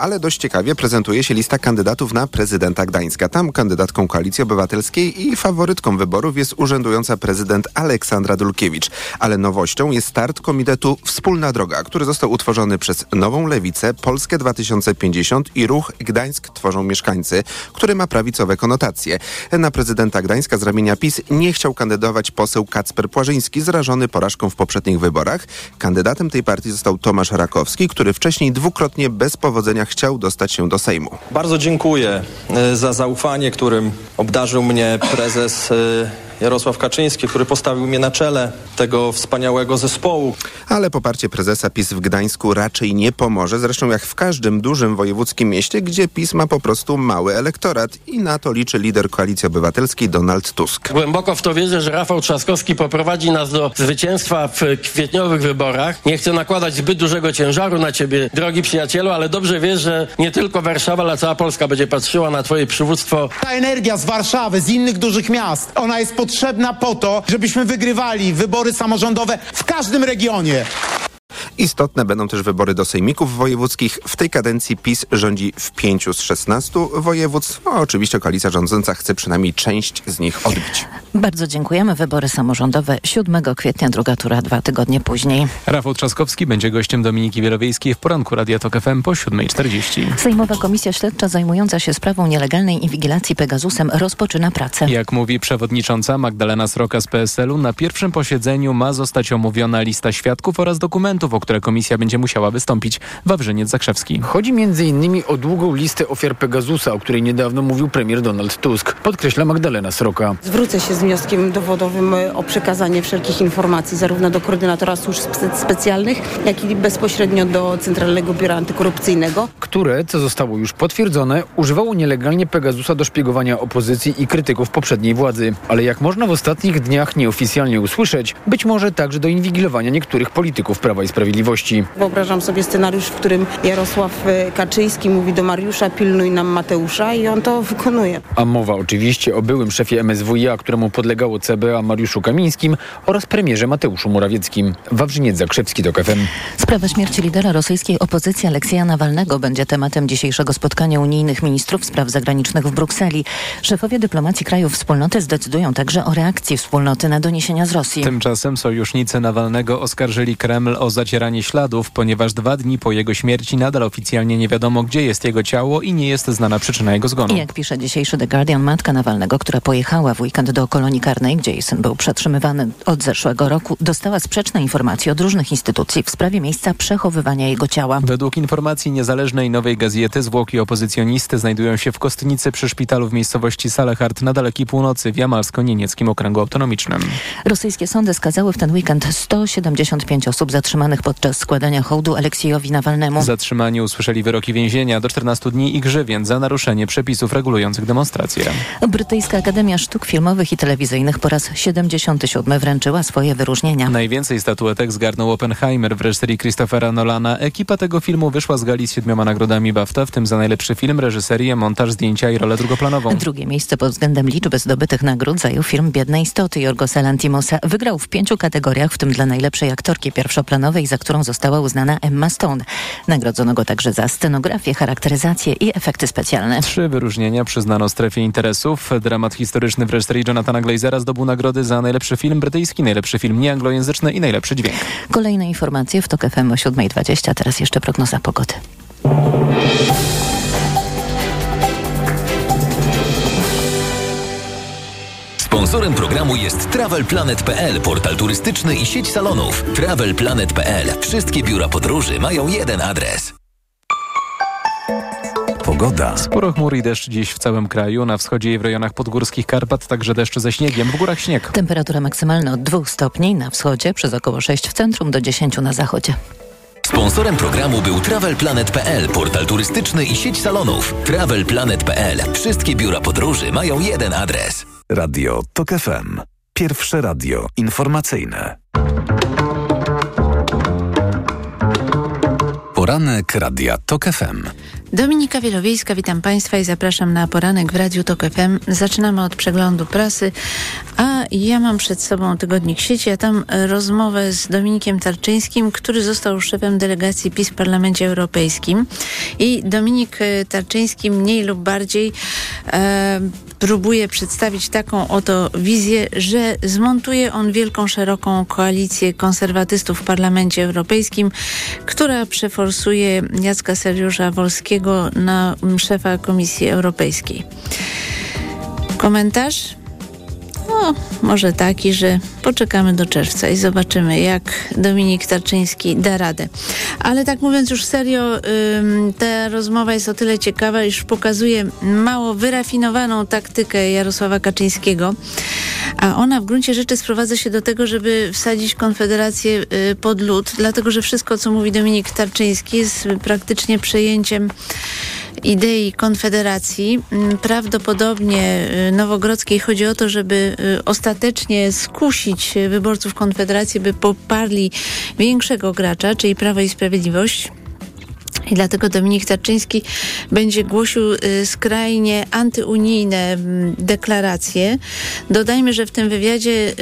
Ale dość ciekawie prezentuje się lista kandydatów na prezydenta Gdańska. Tam kandydatką Koalicji Obywatelskiej i faworytką wyborów jest urzędująca prezydent Aleksandra Dulkiewicz. Ale nowością jest start komitetu Wspólna Droga, który został utworzony przez Nową Lewicę, Polskę 2050 i ruch Gdańsk Tworzą Mieszkańcy, który ma prawicowe konotacje. Na prezydenta Gdańska z ramienia PiS nie chciał kandydować poseł Kacper Płażyński, zrażony porażką w poprzednich wyborach. Kandydatem tej partii został Tomasz Rakowski, który wcześniej dwukrotnie bez powodzenia chciał dostać się do Sejmu. Bardzo dziękuję e, za zaufanie, którym obdarzył mnie prezes e, Jarosław Kaczyński, który postawił mnie na czele tego wspaniałego zespołu. Ale poparcie prezesa PiS w Gdańsku raczej nie pomoże, zresztą jak w każdym dużym wojewódzkim mieście, gdzie PiS ma po prostu mały elektorat i na to liczy lider Koalicji Obywatelskiej Donald Tusk. Głęboko w to wierzę, że Rafał Trzaskowski poprowadzi nas do zwycięstwa w kwietniowych wyborach. Nie chcę nakładać zbyt dużego ciężaru na ciebie, drogi przyjacielu, ale dobrze że nie tylko Warszawa, ale cała Polska będzie patrzyła na twoje przywództwo. Ta energia z Warszawy, z innych dużych miast, ona jest potrzebna po to, żebyśmy wygrywali wybory samorządowe w każdym regionie. Istotne będą też wybory do sejmików wojewódzkich. W tej kadencji PiS rządzi w 5 z 16 województw, a oczywiście koalicja rządząca chce przynajmniej część z nich odbić. Bardzo dziękujemy. Wybory samorządowe 7 kwietnia, druga tura dwa tygodnie później. Rafał Trzaskowski będzie gościem Dominiki Wielowiejskiej w poranku Radia Tok FM po 7.40. Sejmowa Komisja Śledcza zajmująca się sprawą nielegalnej inwigilacji Pegasusem rozpoczyna pracę. Jak mówi przewodnicząca Magdalena Sroka z PSL-u, na pierwszym posiedzeniu ma zostać omówiona lista świadków oraz dokumentów, o które komisja będzie musiała wystąpić. Wawrzyniec Zakrzewski. Chodzi m.in. o długą listę ofiar Pegasusa, o której niedawno mówił premier Donald Tusk. Podkreśla Magdalena Sroka. Zwrócę się z wnioskiem dowodowym o przekazanie wszelkich informacji zarówno do koordynatora służb spe- specjalnych, jak i bezpośrednio do Centralnego Biura Antykorupcyjnego. które, co zostało już potwierdzone, używało nielegalnie Pegasusa do szpiegowania opozycji i krytyków poprzedniej władzy. Ale jak można w ostatnich dniach nieoficjalnie usłyszeć, być może także do inwigilowania niektórych polityków Prawa i Sprawiedliwości. Wyobrażam sobie scenariusz, w którym Jarosław e, Kaczyński mówi do Mariusza pilnuj nam Mateusza i on to wykonuje. A mowa oczywiście o byłym szefie MSWiA, któremu podlegało CBA Mariuszu Kamińskim oraz premierze Mateuszu Morawieckim. Wawrzyniec Zakrzewski do KFM. Sprawa śmierci lidera rosyjskiej opozycji Aleksieja Nawalnego będzie tematem dzisiejszego spotkania unijnych ministrów spraw zagranicznych w Brukseli. Szefowie dyplomacji krajów wspólnoty zdecydują także o reakcji wspólnoty na doniesienia z Rosji. Tymczasem sojusznicy Nawalnego oskarżyli Kreml o zacieranie śladów, ponieważ dwa dni po jego śmierci nadal oficjalnie nie wiadomo, gdzie jest jego ciało i nie jest znana przyczyna jego zgonu. Jak pisze dzisiejszy The Guardian, matka Nawalnego, która pojechała w weekend do kolonii karnej, gdzie jej syn był przetrzymywany od zeszłego roku, dostała sprzeczne informacje od różnych instytucji w sprawie miejsca przechowywania jego ciała. Według informacji niezależnej nowej gazety zwłoki opozycjonisty znajdują się w Kostnicy przy szpitalu w miejscowości Salehard na dalekiej północy w Jamalsko-Niemieckim Okręgu Autonomicznym. Rosyjskie sądy skazały w ten weekend 175 osób zatrzymanych podczas składania hołdu Aleksiejowi Nawalnemu. Zatrzymani usłyszeli wyroki więzienia do 14 dni i grzywien za naruszenie przepisów regulujących demonstracje. Brytyjska Akademia Sztuk Filmowych i Telewizyjnych po raz 77 wręczyła swoje wyróżnienia. Najwięcej statuetek zgarnął Oppenheimer w reżyserii Christophera Nolana. Ekipa tego filmu wyszła z gali z siedmioma nagrodami BAFTA, w tym za najlepszy film, reżyserię, montaż, zdjęcia i rolę drugoplanową. Drugie miejsce pod względem liczby zdobytych nagród zajął film Biedne Istoty Jorgosa Lantimosa. Wygrał w pięciu kategoriach, w tym dla najlepszej aktorki pierwszoplanowej, za którą została uznana Emma Stone. Nagrodzono go także za scenografię, charakteryzację i efekty specjalne. Trzy wyróżnienia przyznano strefie interesów. Dramat historyczny w reżyserii Jonathana Glazera zdobył nagrody za najlepszy film brytyjski, najlepszy film nieanglojęzyczny i najlepszy dźwięk. Kolejne informacje w TOK FM o 7.20. Teraz jeszcze prognoza pogody. Sponsorem programu jest TravelPlanet.pl, portal turystyczny i sieć salonów. TravelPlanet.pl. Wszystkie biura podróży mają jeden adres. Pogoda. Sporo chmur i deszcz dziś w całym kraju. Na wschodzie i w rejonach podgórskich Karpat także deszcz ze śniegiem. W górach śnieg. Temperatura maksymalna od 2 stopni na wschodzie, przez około 6 w centrum do 10 na zachodzie. Sponsorem programu był TravelPlanet.pl, portal turystyczny i sieć salonów. TravelPlanet.pl. Wszystkie biura podróży mają jeden adres. Radio TOK FM. Pierwsze radio informacyjne. Poranek Radia TOK FM. Dominika Wielowiejska, witam Państwa i zapraszam na poranek w Radiu TOK FM. Zaczynamy od przeglądu prasy, a ja mam przed sobą tygodnik sieci, a tam rozmowę z Dominikiem Tarczyńskim, który został szefem delegacji PiS w Parlamencie Europejskim. I Dominik Tarczyński mniej lub bardziej e, próbuje przedstawić taką oto wizję, że zmontuje on wielką, szeroką koalicję konserwatystów w Parlamencie Europejskim, która przeforsuje Jacka Seriusza Wolskiego na szefa Komisji Europejskiej. Komentarz? No, może taki, że poczekamy do czerwca i zobaczymy, jak Dominik Tarczyński da radę. Ale tak mówiąc już serio, ta rozmowa jest o tyle ciekawa, iż pokazuje mało wyrafinowaną taktykę Jarosława Kaczyńskiego, a ona w gruncie rzeczy sprowadza się do tego, żeby wsadzić Konfederację y, pod lód, dlatego że wszystko, co mówi Dominik Tarczyński jest praktycznie przejęciem idei Konfederacji. Mm, prawdopodobnie y, Nowogrodzkiej chodzi o to, żeby y, ostatecznie skusić wyborców Konfederacji, by poparli większego gracza, czyli Prawo i Sprawiedliwość. I dlatego Dominik Tarczyński będzie głosił y, skrajnie antyunijne mm, deklaracje. Dodajmy, że w tym wywiadzie y,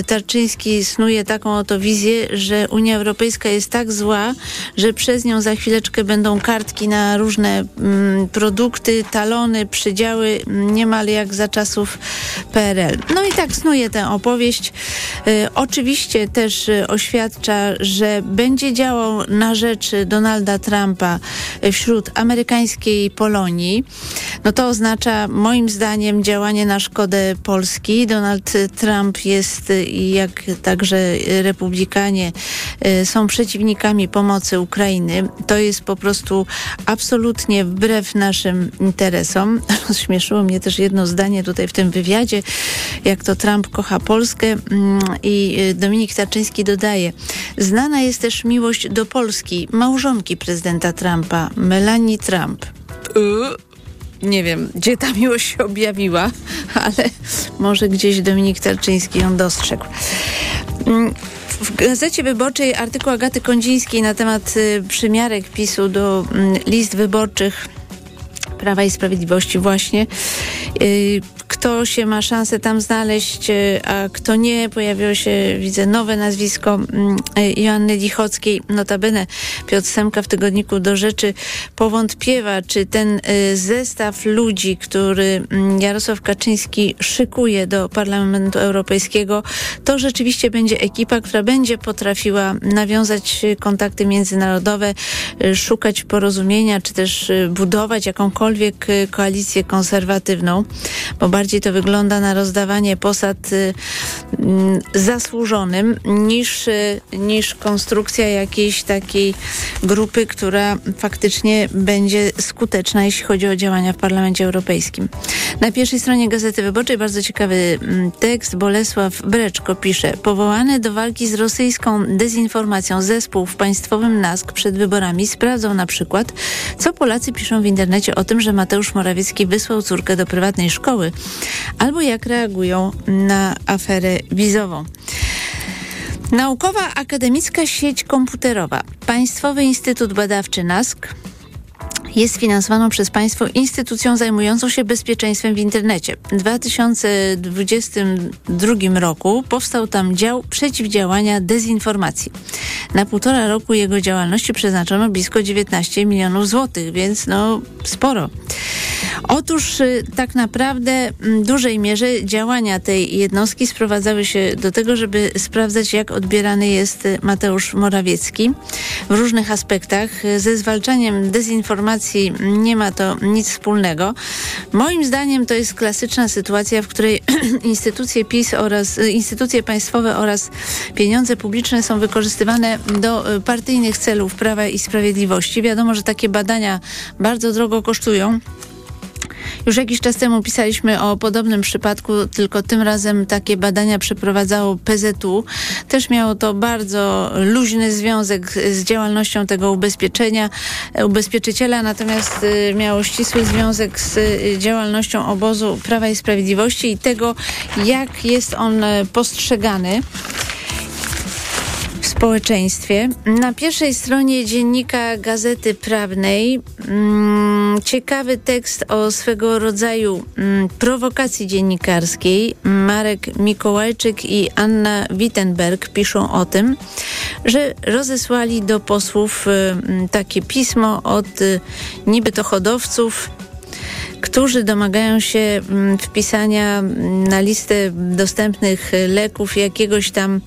y, Tarczyński snuje taką oto wizję, że Unia Europejska jest tak zła, że przez nią za chwileczkę będą kartki na różne produkty, talony, przydziały, niemal jak za czasów PRL. No i tak snuje tę opowieść. Oczywiście też oświadcza, że będzie działał na rzecz Donalda Trumpa wśród amerykańskiej Polonii, no to oznacza moim zdaniem działanie na szkodę Polski. Donald Trump jest, jak także republikanie, e, są przeciwnikami pomocy Ukrainy. To jest po prostu absolutnie wbrew naszym interesom. Śmieszyło mnie też jedno zdanie tutaj w tym wywiadzie, jak to Trump kocha Polskę mm, i e, Dominik Tarczyński dodaje, znana jest też miłość do Polski, małżonki prezydenta prezydenta Trumpa, Melanie Trump. Nie wiem, gdzie ta miłość się objawiła, ale może gdzieś Dominik Tarczyński ją dostrzegł. Mm, w Gazecie Wyborczej artykuł Agaty Kondzińskiej na temat y, przymiarek PiSu do mm, list wyborczych Prawa i Sprawiedliwości właśnie. Kto się ma szansę tam znaleźć, e, a kto nie. Pojawiło się, widzę, nowe nazwisko mm, e, Joanny Lichockiej. Notabene Piotr Semka w tygodniku do rzeczy powątpiewa, czy ten e, zestaw ludzi, który mm, Jarosław Kaczyński szykuje do Parlamentu Europejskiego, to rzeczywiście będzie ekipa, która będzie potrafiła nawiązać kontakty międzynarodowe, szukać porozumienia, czy też budować jakąkolwiek koalicję konserwatywną, bo bardziej to wygląda na rozdawanie posad y, mm, zasłużonym niż, y, niż konstrukcja jakiejś takiej grupy, która faktycznie będzie skuteczna, jeśli chodzi o działania w Parlamencie Europejskim. Na pierwszej stronie Gazety Wyborczej bardzo ciekawy mm, tekst. Bolesław Breczko pisze, powołany do walki z rosyjską dezinformacją zespół w państwowym NASK przed wyborami sprawdzał na przykład, co Polacy piszą w internecie o tym, że Mateusz Morawiecki wysłał córkę do prywatnej szkoły, albo jak reagują na aferę wizową. Naukowa Akademicka Sieć Komputerowa, Państwowy Instytut Badawczy NASK, jest finansowaną przez państwo instytucją zajmującą się bezpieczeństwem w internecie. W 2022 roku powstał tam dział przeciwdziałania dezinformacji. Na półtora roku jego działalności przeznaczono blisko 19 milionów złotych, więc no sporo. Otóż y, tak naprawdę w dużej mierze działania tej jednostki sprowadzały się do tego, żeby sprawdzać, jak odbierany jest Mateusz Morawiecki w różnych aspektach. Ze zwalczaniem dezinformacji nie ma to nic wspólnego. Moim zdaniem to jest klasyczna sytuacja, w której instytucje PiS oraz y, instytucje państwowe oraz pieniądze publiczne są wykorzystywane do y, partyjnych celów Prawa i Sprawiedliwości. Wiadomo, że takie badania bardzo drogo kosztują. Już jakiś czas temu pisaliśmy o podobnym przypadku, tylko tym razem takie badania przeprowadzało PZU. Też miało to bardzo luźny związek z działalnością tego ubezpieczenia, ubezpieczyciela, natomiast y, miało ścisły związek z y, działalnością obozu Prawa i Sprawiedliwości i tego, jak jest on y, postrzegany społeczeństwie. Na pierwszej stronie dziennika Gazety Prawnej mm, ciekawy tekst o swego rodzaju mm, prowokacji dziennikarskiej. Marek Mikołajczyk i Anna Wittenberg piszą o tym, że rozesłali do posłów y, takie pismo od y, niby to hodowców którzy domagają się mm, wpisania na listę dostępnych leków jakiegoś tam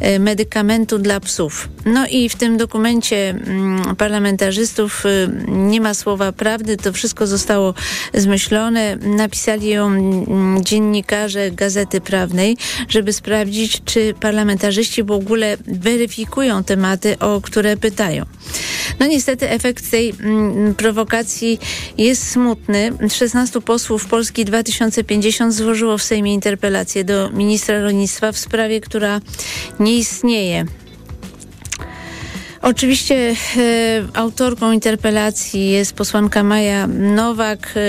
e, medykamentu dla psów. No i w tym dokumencie mm, parlamentarzystów y, nie ma słowa prawdy, to wszystko zostało zmyślone. Napisali ją mm, dziennikarze Gazety Prawnej, żeby sprawdzić, czy parlamentarzyści w ogóle weryfikują tematy, o które pytają. No niestety efekt tej prowokacji jest smutny. 16 posłów Polski 2050 złożyło w Sejmie interpelację do ministra rolnictwa w sprawie, która nie istnieje. Oczywiście e, autorką interpelacji jest posłanka Maja Nowak, e,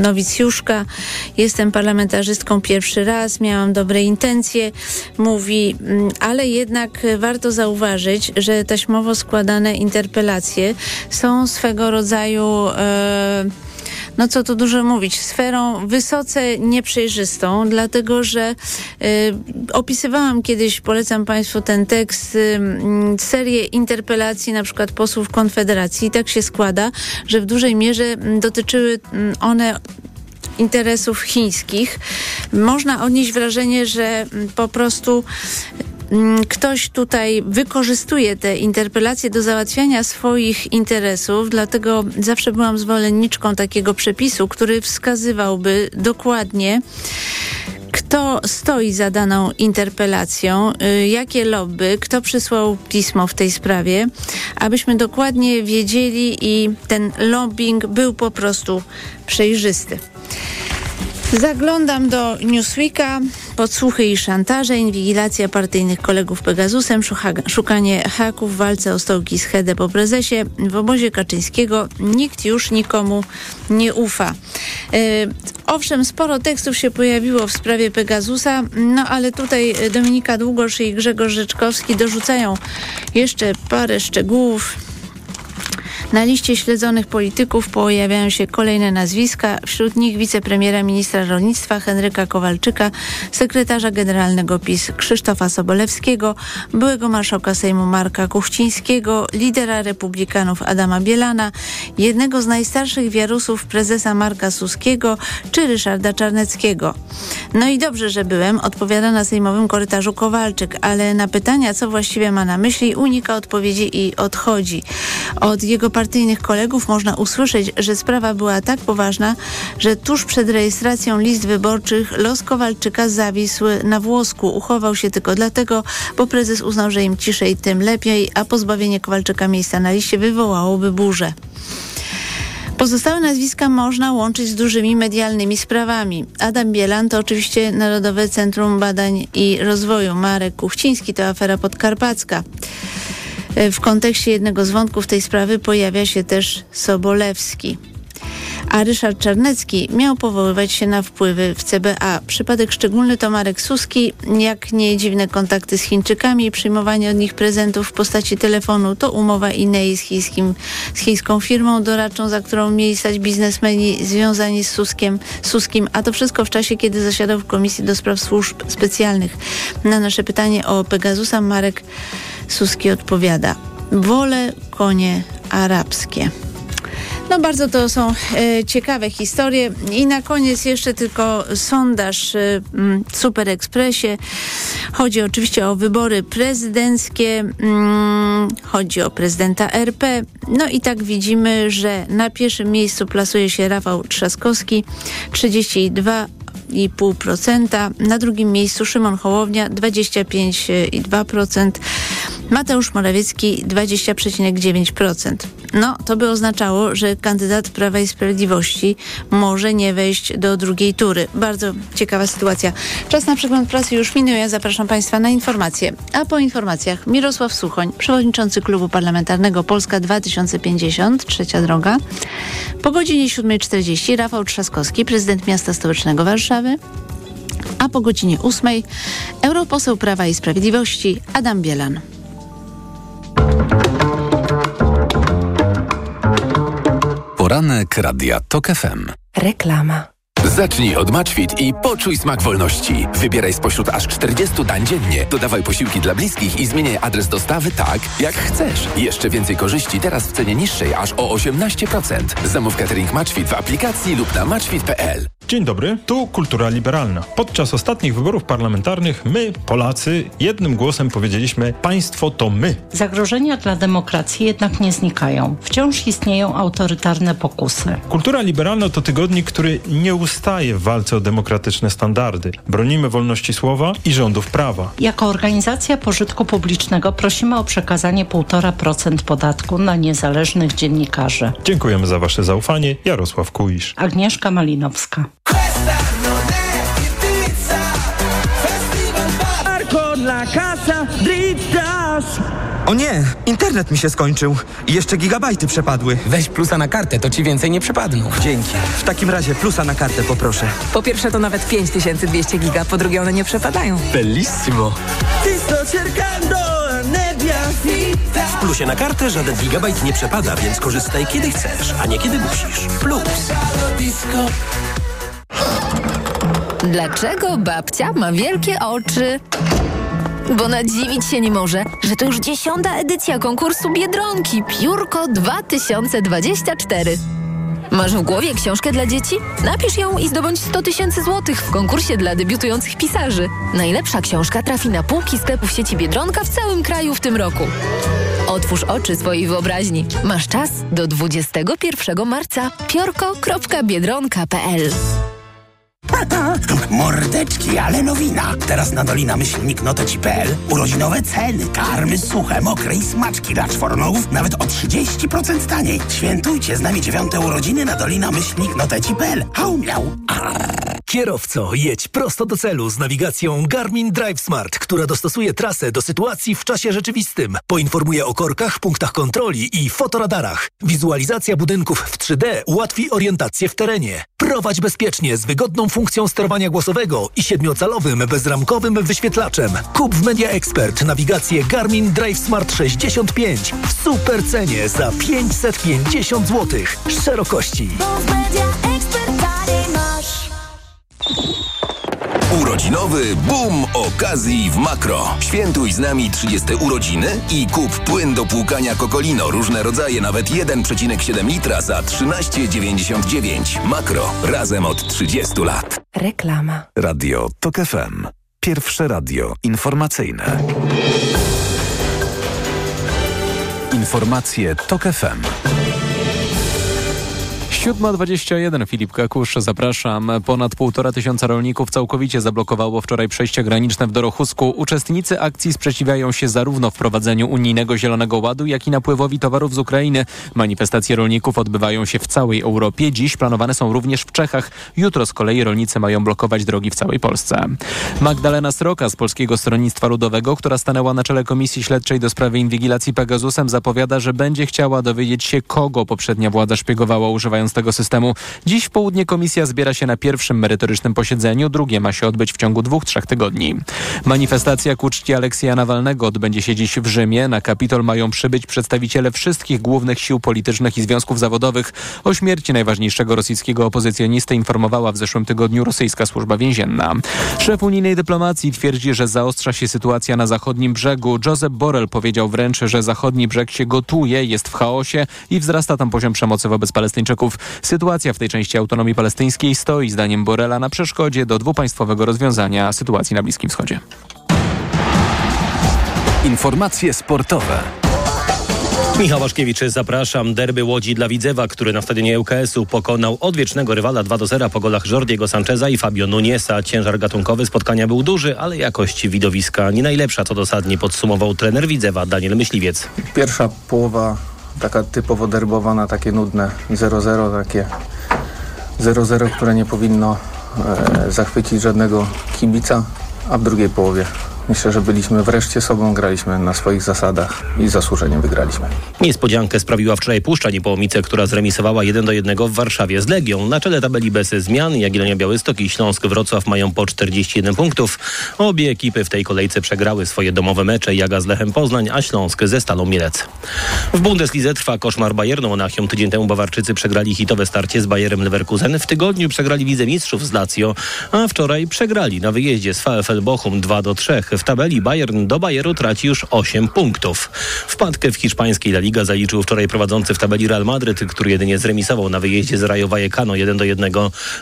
nowicjuszka. Jestem parlamentarzystką pierwszy raz, miałam dobre intencje, mówi, ale jednak warto zauważyć, że taśmowo składane interpelacje są swego rodzaju e, no co tu dużo mówić, sferą wysoce nieprzejrzystą, dlatego że y, opisywałam kiedyś, polecam Państwu ten tekst, y, serię interpelacji na przykład posłów Konfederacji. I tak się składa, że w dużej mierze dotyczyły one interesów chińskich. Można odnieść wrażenie, że po prostu ktoś tutaj wykorzystuje te interpelacje do załatwiania swoich interesów, dlatego zawsze byłam zwolenniczką takiego przepisu, który wskazywałby dokładnie, kto stoi za daną interpelacją, y, jakie lobby, kto przysłał pismo w tej sprawie, abyśmy dokładnie wiedzieli i ten lobbying był po prostu przejrzysty. Zaglądam do Newsweeka. Podsłuchy i szantaże, inwigilacja partyjnych kolegów Pegasusem, szukanie haków walce o stołki z Hede po prezesie. W obozie Kaczyńskiego nikt już nikomu nie ufa. Yy, owszem, sporo tekstów się pojawiło w sprawie Pegasusa, no ale tutaj Dominika Długosz i Grzegorz Rzeczkowski dorzucają jeszcze parę szczegółów. Na liście śledzonych polityków pojawiają się kolejne nazwiska, wśród nich wicepremiera ministra rolnictwa Henryka Kowalczyka, sekretarza generalnego PiS Krzysztofa Sobolewskiego, byłego marszałka Sejmu Marka Kuchcińskiego, lidera republikanów Adama Bielana, jednego z najstarszych wiarusów prezesa Marka Suskiego czy Ryszarda Czarneckiego. No i dobrze, że byłem, odpowiada na sejmowym korytarzu Kowalczyk, ale na pytania, co właściwie ma na myśli, unika odpowiedzi i odchodzi. Od jego partyjnych kolegów można usłyszeć, że sprawa była tak poważna, że tuż przed rejestracją list wyborczych los Kowalczyka zawisł na włosku. Uchował się tylko dlatego, bo prezes uznał, że im ciszej, tym lepiej, a pozbawienie Kowalczyka miejsca na liście wywołałoby burzę. Pozostałe nazwiska można łączyć z dużymi medialnymi sprawami. Adam Bielan to oczywiście Narodowe Centrum Badań i Rozwoju. Marek Kuchciński to afera podkarpacka. E, w kontekście jednego z wątków tej sprawy pojawia się też Sobolewski. A Ryszard Czarnecki miał powoływać się na wpływy w CBA. Przypadek szczególny to Marek Suski. Jak nie dziwne kontakty z Chińczykami i przyjmowanie od nich prezentów w postaci telefonu, to umowa Inei z, chińskim, z chińską firmą doradczą, za którą mieli stać biznesmeni związani z Suskiem, Suskim. A to wszystko w czasie, kiedy zasiadał w Komisji do Spraw Służb Specjalnych. Na nasze pytanie o Pegasusa Marek Suski odpowiada: Wolę konie arabskie. No bardzo to są e, ciekawe historie. I na koniec jeszcze tylko sondaż e, Super Expressie. Chodzi oczywiście o wybory prezydenckie, mm, chodzi o prezydenta RP. No i tak widzimy, że na pierwszym miejscu plasuje się Rafał Trzaskowski, 32 2,5%. Na drugim miejscu Szymon Hołownia 25,2%. Mateusz Morawiecki 20,9%. No, to by oznaczało, że kandydat Prawa i Sprawiedliwości może nie wejść do drugiej tury. Bardzo ciekawa sytuacja. Czas na przegląd prasy już minął. Ja zapraszam Państwa na informacje. A po informacjach Mirosław Suchoń, przewodniczący Klubu Parlamentarnego Polska 2050, trzecia droga. Po godzinie 7.40 Rafał Trzaskowski, prezydent miasta stołecznego Warszawy. A po godzinie 8 europoseł Prawa i Sprawiedliwości Adam Bielan. Poranek Radia TOK FM. Reklama. Zacznij od Matchfit i poczuj smak wolności. Wybieraj spośród aż 40 dań dziennie. Dodawaj posiłki dla bliskich i zmieniaj adres dostawy tak, jak chcesz. Jeszcze więcej korzyści teraz w cenie niższej aż o 18%. Zamów catering Matchfit w aplikacji lub na matchfit.pl. Dzień dobry, tu Kultura Liberalna. Podczas ostatnich wyborów parlamentarnych my, Polacy, jednym głosem powiedzieliśmy państwo to my. Zagrożenia dla demokracji jednak nie znikają. Wciąż istnieją autorytarne pokusy. Kultura Liberalna to tygodnik, który nie ustaje w walce o demokratyczne standardy. Bronimy wolności słowa i rządów prawa. Jako organizacja pożytku publicznego prosimy o przekazanie 1,5% podatku na niezależnych dziennikarzy. Dziękujemy za Wasze zaufanie. Jarosław Kuisz. Agnieszka Malinowska. La casa. O nie, internet mi się skończył i jeszcze gigabajty przepadły. Weź plusa na kartę, to ci więcej nie przepadną. Dzięki. W takim razie plusa na kartę poproszę. Po pierwsze to nawet 5200 giga, po drugie one nie przepadają. Bellissimo. W plusie na kartę żaden gigabajt nie przepada, więc korzystaj kiedy chcesz, a nie kiedy musisz. Plus. Dlaczego babcia ma wielkie oczy? Bo nadziwić się nie może, że to już dziesiąta edycja konkursu Biedronki Piórko 2024. Masz w głowie książkę dla dzieci? Napisz ją i zdobądź 100 tysięcy złotych w konkursie dla debiutujących pisarzy. Najlepsza książka trafi na półki sklepów sieci Biedronka w całym kraju w tym roku. Otwórz oczy swojej wyobraźni. Masz czas do 21 marca. piorko.biedronka.pl Mordeczki, ale nowina. Teraz na Dolina Myślnik Noteci.pl urodzinowe ceny. Karmy suche, mokre i smaczki dla czwornogów nawet o 30% taniej. Świętujcie z nami dziewiąte urodziny na Dolina Myślnik Noteci.pl. Hał miał. Kierowco, jedź prosto do celu z nawigacją Garmin Drive Smart, która dostosuje trasę do sytuacji w czasie rzeczywistym. Poinformuje o korkach, punktach kontroli i fotoradarach. Wizualizacja budynków w 3D ułatwi orientację w terenie. Prowadź bezpiecznie z wygodną funkcją sterowania głosowego i siedmiocalowym bezramkowym wyświetlaczem. Kup w Media Expert nawigację Garmin Drive Smart 65 w super cenie za 550 zł. Szerokości. Urodzinowy boom okazji w Makro. Świętuj z nami 30 urodziny i kup płyn do płukania Kokolino. Różne rodzaje, nawet 1,7 litra za 13,99. Makro. Razem od 30 lat. Reklama. Radio TOK FM. Pierwsze radio informacyjne. Informacje TOK FM. 7.21 Filip Kakusz, zapraszam. Ponad półtora tysiąca rolników całkowicie zablokowało wczoraj przejście graniczne w Dorochusku. Uczestnicy akcji sprzeciwiają się zarówno wprowadzeniu unijnego Zielonego Ładu, jak i napływowi towarów z Ukrainy. Manifestacje rolników odbywają się w całej Europie. Dziś planowane są również w Czechach. Jutro z kolei rolnicy mają blokować drogi w całej Polsce. Magdalena Sroka z Polskiego Stronnictwa Ludowego, która stanęła na czele Komisji Śledczej do sprawy inwigilacji Pegasusem, zapowiada, że będzie chciała dowiedzieć się, kogo poprzednia władza szpiegowała używając systemu. Dziś w południe komisja zbiera się na pierwszym merytorycznym posiedzeniu, drugie ma się odbyć w ciągu dwóch, trzech tygodni. Manifestacja ku czci Aleksja Nawalnego odbędzie się dziś w Rzymie. Na Kapitol mają przybyć przedstawiciele wszystkich głównych sił politycznych i związków zawodowych. O śmierci najważniejszego rosyjskiego opozycjonisty informowała w zeszłym tygodniu rosyjska służba więzienna. Szef unijnej dyplomacji twierdzi, że zaostrza się sytuacja na zachodnim brzegu. Josep Borrell powiedział wręcz, że zachodni brzeg się gotuje, jest w chaosie i wzrasta tam poziom przemocy wobec Palestyńczyków. Sytuacja w tej części autonomii palestyńskiej stoi, zdaniem Borela, na przeszkodzie do dwupaństwowego rozwiązania sytuacji na Bliskim Wschodzie. Informacje sportowe. Michał Waszkiewicz, zapraszam. Derby Łodzi dla Widzewa, który na stadionie ŁKS-u pokonał odwiecznego rywala 2 do 0 po golach Jordiego Sancheza i Fabio Nunesa. Ciężar gatunkowy spotkania był duży, ale jakość widowiska nie najlepsza, to dosadnie podsumował trener Widzewa Daniel Myśliwiec. Pierwsza połowa taka typowo derbowa na takie nudne. 0-0, takie 0-0, które nie powinno e, zachwycić żadnego kibica, a w drugiej połowie Myślę, że byliśmy wreszcie sobą, graliśmy na swoich zasadach i zasłużenie wygraliśmy. Niespodziankę sprawiła wczoraj Puszcza Niepołomice, która zremisowała 1 do 1 w Warszawie z Legią. Na czele tabeli bez zmian Jagiellonia Białystok i Śląsk Wrocław mają po 41 punktów. Obie ekipy w tej kolejce przegrały swoje domowe mecze. Jaga z Lechem Poznań, a Śląsk ze Stalą Mielec. W Bundeslidze trwa koszmar Bayernu Monachium. Tydzień temu Bawarczycy przegrali hitowe starcie z Bayerem Leverkusen. W tygodniu przegrali Widzę Mistrzów z Lazio, a wczoraj przegrali na wyjeździe z VfL Bochum 2 do 3. W tabeli Bayern do Bayeru traci już 8 punktów. Wpadkę w hiszpańskiej La Liga zaliczył wczoraj prowadzący w tabeli Real Madryt, który jedynie zremisował na wyjeździe z Rayo Vallecano 1 do 1.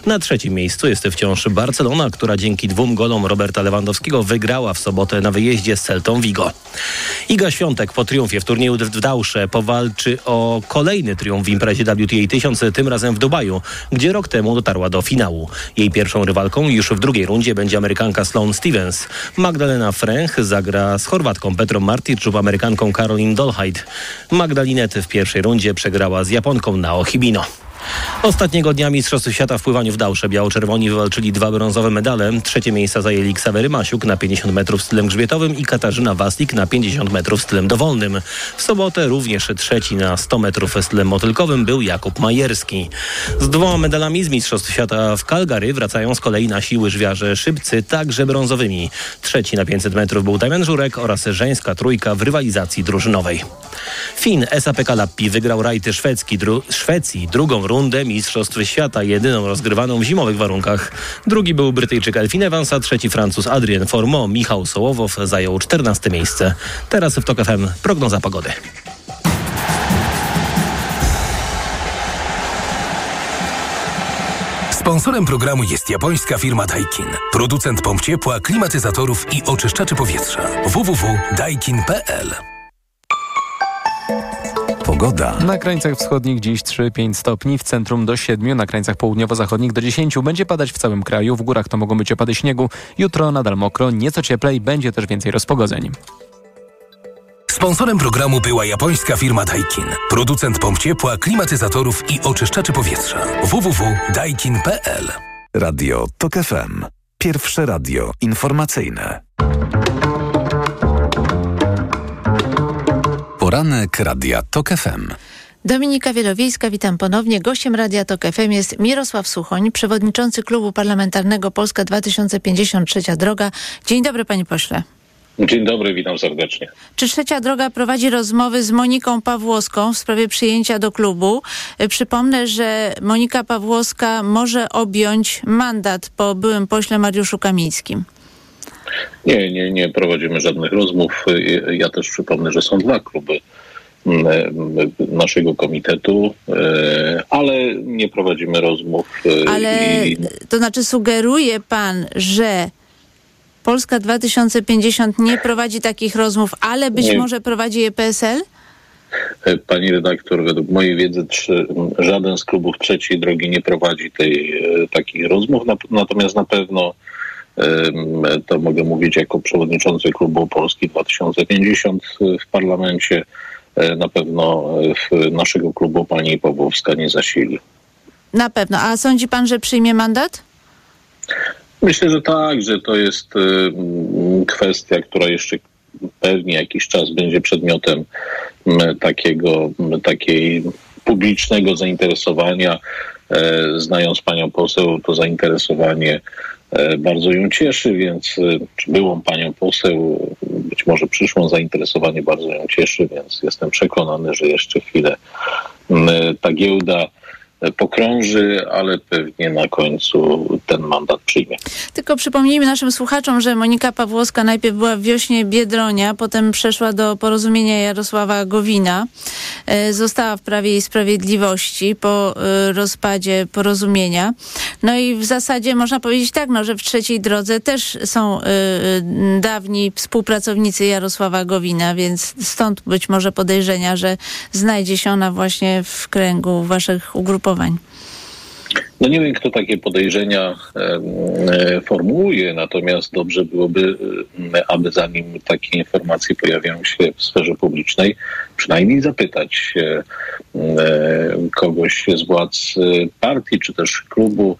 Na trzecim miejscu jest wciąż Barcelona, która dzięki dwóm golom Roberta Lewandowskiego wygrała w sobotę na wyjeździe z Celtą Vigo. Iga Świątek po triumfie w turnieju w Dałsze powalczy o kolejny triumf w imprezie WTA 1000, tym razem w Dubaju, gdzie rok temu dotarła do finału. Jej pierwszą rywalką już w drugiej rundzie będzie Amerykanka Sloane Stevens. Magdalena Fręch zagra z Chorwatką Petrą Martic lub Amerykanką Caroline Dolheid. Magdalinet w pierwszej rundzie przegrała z Japonką Nao Hibino. Ostatniego dnia Mistrzostw Świata w pływaniu w Dałsze biało-czerwoni wywalczyli dwa brązowe medale. Trzecie miejsca zajęli Ksawery Masiuk na 50 metrów stylem grzbietowym i Katarzyna Waslik na 50 metrów stylem dowolnym. W sobotę również trzeci na 100 metrów stylem motylkowym był Jakub Majerski. Z dwoma medalami z Mistrzostw Świata w Calgary wracają z kolei nasi łyżwiarze szybcy, także brązowymi. Trzeci na 500 metrów był Damian Żurek oraz żeńska trójka w rywalizacji drużynowej. Fin SAPK Lappi wygrał rajty szwedzki, dru Szwecji drugą rundę Mistrzostw Świata, jedyną rozgrywaną w zimowych warunkach. Drugi był Brytyjczyk Elfin Evans, a trzeci Francuz Adrien Formo. Michał Sołowow zajął 14 miejsce. Teraz w TOK FM prognoza pogody. Sponsorem programu jest japońska firma Daikin. Producent pomp ciepła, klimatyzatorów i oczyszczaczy powietrza. www.daikin.pl Pogoda. Na krańcach wschodnich dziś 3-5 stopni, w centrum do 7, na krańcach południowo-zachodnich do 10. Będzie padać w całym kraju, w górach to mogą być opady śniegu. Jutro nadal mokro, nieco cieplej, będzie też więcej rozpogodzeń. Sponsorem programu była japońska firma Daikin. Producent pomp ciepła, klimatyzatorów i oczyszczaczy powietrza. www.daikin.pl Radio TOK FM. Pierwsze radio informacyjne. Poranek Radia TOK FM. Dominika Wielowiejska, witam ponownie. Gościem Radia Tok FM jest Mirosław Suchoń, przewodniczący Klubu Parlamentarnego Polska 2053 Droga. Dzień dobry, panie pośle. Dzień dobry, witam serdecznie. Czy Trzecia Droga prowadzi rozmowy z Moniką Pawłowską w sprawie przyjęcia do klubu? Przypomnę, że Monika Pawłowska może objąć mandat po byłym pośle Mariuszu Kamińskim. Nie, nie, nie prowadzimy żadnych rozmów. Ja też przypomnę, że są dwa kluby naszego komitetu, ale nie prowadzimy rozmów. Ale i... to znaczy sugeruje pan, że Polska 2050 nie prowadzi takich rozmów, ale być Nie. może prowadzi je PSL? Pani redaktor, według mojej wiedzy trzy, żaden z klubów trzeciej drogi nie prowadzi tej, e, takich rozmów, Nat- natomiast na pewno to mogę mówić jako przewodniczący klubu Polski 2050 w parlamencie. e, Na pewno w naszego klubu pani Pawłowska nie zasili. Na pewno. A sądzi pan, że przyjmie mandat? Myślę, że tak, że to jest em, kwestia, która jeszcze pewnie jakiś czas będzie przedmiotem takiego, takiej publicznego zainteresowania. E, Znając panią poseł, to zainteresowanie bardzo ją cieszy, więc e, czy byłą panią poseł, być może przyszłą zainteresowanie bardzo ją cieszy, więc jestem przekonany, że jeszcze chwilę m, ta giełda e, pokrąży, ale pewnie na końcu ten mandat przyjmie. Tylko przypomnijmy naszym słuchaczom, że Monika Pawłowska najpierw była w wiośnie Biedronia, potem przeszła do porozumienia Jarosława Gowina. E, Została w Prawie i Sprawiedliwości po e, rozpadzie porozumienia. No i w zasadzie można powiedzieć tak, no, że w trzeciej drodze też są e, dawni współpracownicy Jarosława Gowina, więc stąd być może podejrzenia, że znajdzie się ona właśnie w kręgu waszych ugrupowań. No nie wiem, kto takie podejrzenia e, formułuje, natomiast dobrze byłoby, aby zanim takie informacje pojawiają się w sferze publicznej, przynajmniej zapytać e, e, kogoś z władz partii czy też klubu,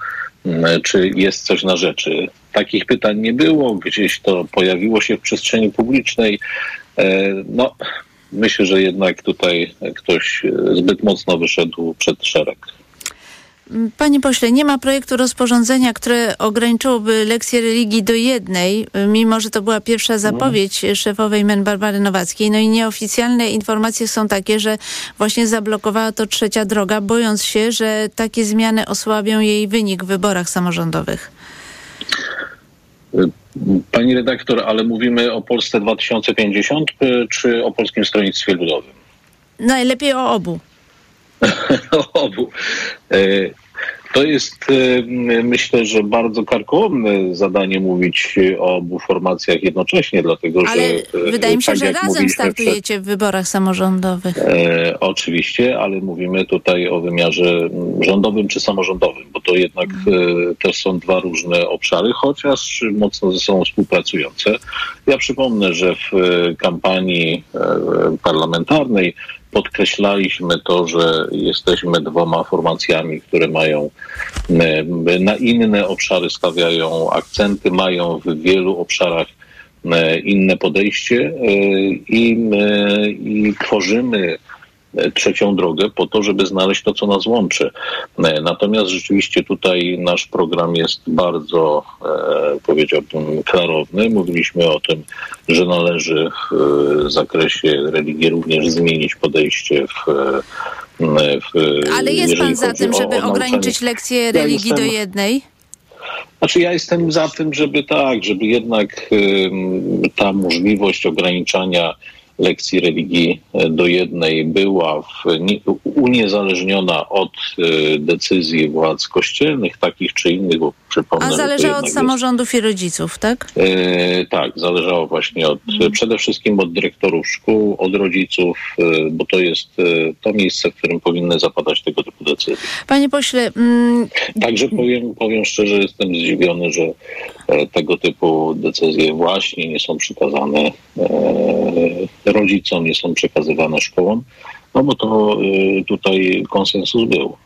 czy jest coś na rzeczy. Takich pytań nie było, gdzieś to pojawiło się w przestrzeni publicznej. No, myślę, że jednak tutaj ktoś zbyt mocno wyszedł przed szereg. Panie pośle, nie ma projektu rozporządzenia, które ograniczyłoby lekcje religii do jednej, mimo że to była pierwsza zapowiedź szefowej MEN Barbary Nowackiej. No i nieoficjalne informacje są takie, że właśnie zablokowała to trzecia droga, bojąc się, że takie zmiany osłabią jej wynik w wyborach samorządowych. Pani redaktor, ale mówimy o Polsce 2050 y, czy o Polskim Stronnictwie Ludowym? Najlepiej o obu. o obu. To jest, e, myślę, że bardzo karkołomne zadanie mówić o obu formacjach jednocześnie, dlatego Ale że. e, wydaje mi się, tak że razem mówiliśmy przed- startujecie w wyborach samorządowych. E, oczywiście, ale mówimy tutaj o wymiarze rządowym czy samorządowym, bo to jednak e, też są dwa różne obszary, chociaż mocno ze sobą współpracujące. Ja przypomnę, że w e, kampanii e, parlamentarnej podkreślaliśmy to, że jesteśmy dwoma formacjami, które mają e, na inne obszary stawiają akcenty, mają w wielu obszarach e, inne podejście e, i, i tworzymy trzecią drogę po to, żeby znaleźć to, co nas łączy. E, Natomiast rzeczywiście tutaj nasz program jest bardzo, e, powiedziałbym, klarowny. Mówiliśmy o tym, że należy w e, zakresie religii również zmienić podejście w, e, w Ale jest pan za tym, żeby o ograniczyć lekcje Ja religii do jestem- jednej? Znaczy ja jestem za tym, żeby tak, żeby jednak ym, ta możliwość ograniczania lekcji religii e, do jednej była w, nie, uniezależniona od e, decyzji władz kościelnych, takich czy innych, bo przypomnę, A zależało od jest- samorządów i rodziców, tak? E, tak, zależało właśnie od przede wszystkim od dyrektorów szkół, od rodziców, e, bo to jest e, to miejsce, w którym powinny zapadać tego typu decyzje. Panie pośle, mm, Także powiem, powiem szczerze, jestem zdziwiony, że tego typu decyzje właśnie nie są przekazane rodzicom, nie są przekazywane szkołom, no bo to tutaj konsensus był.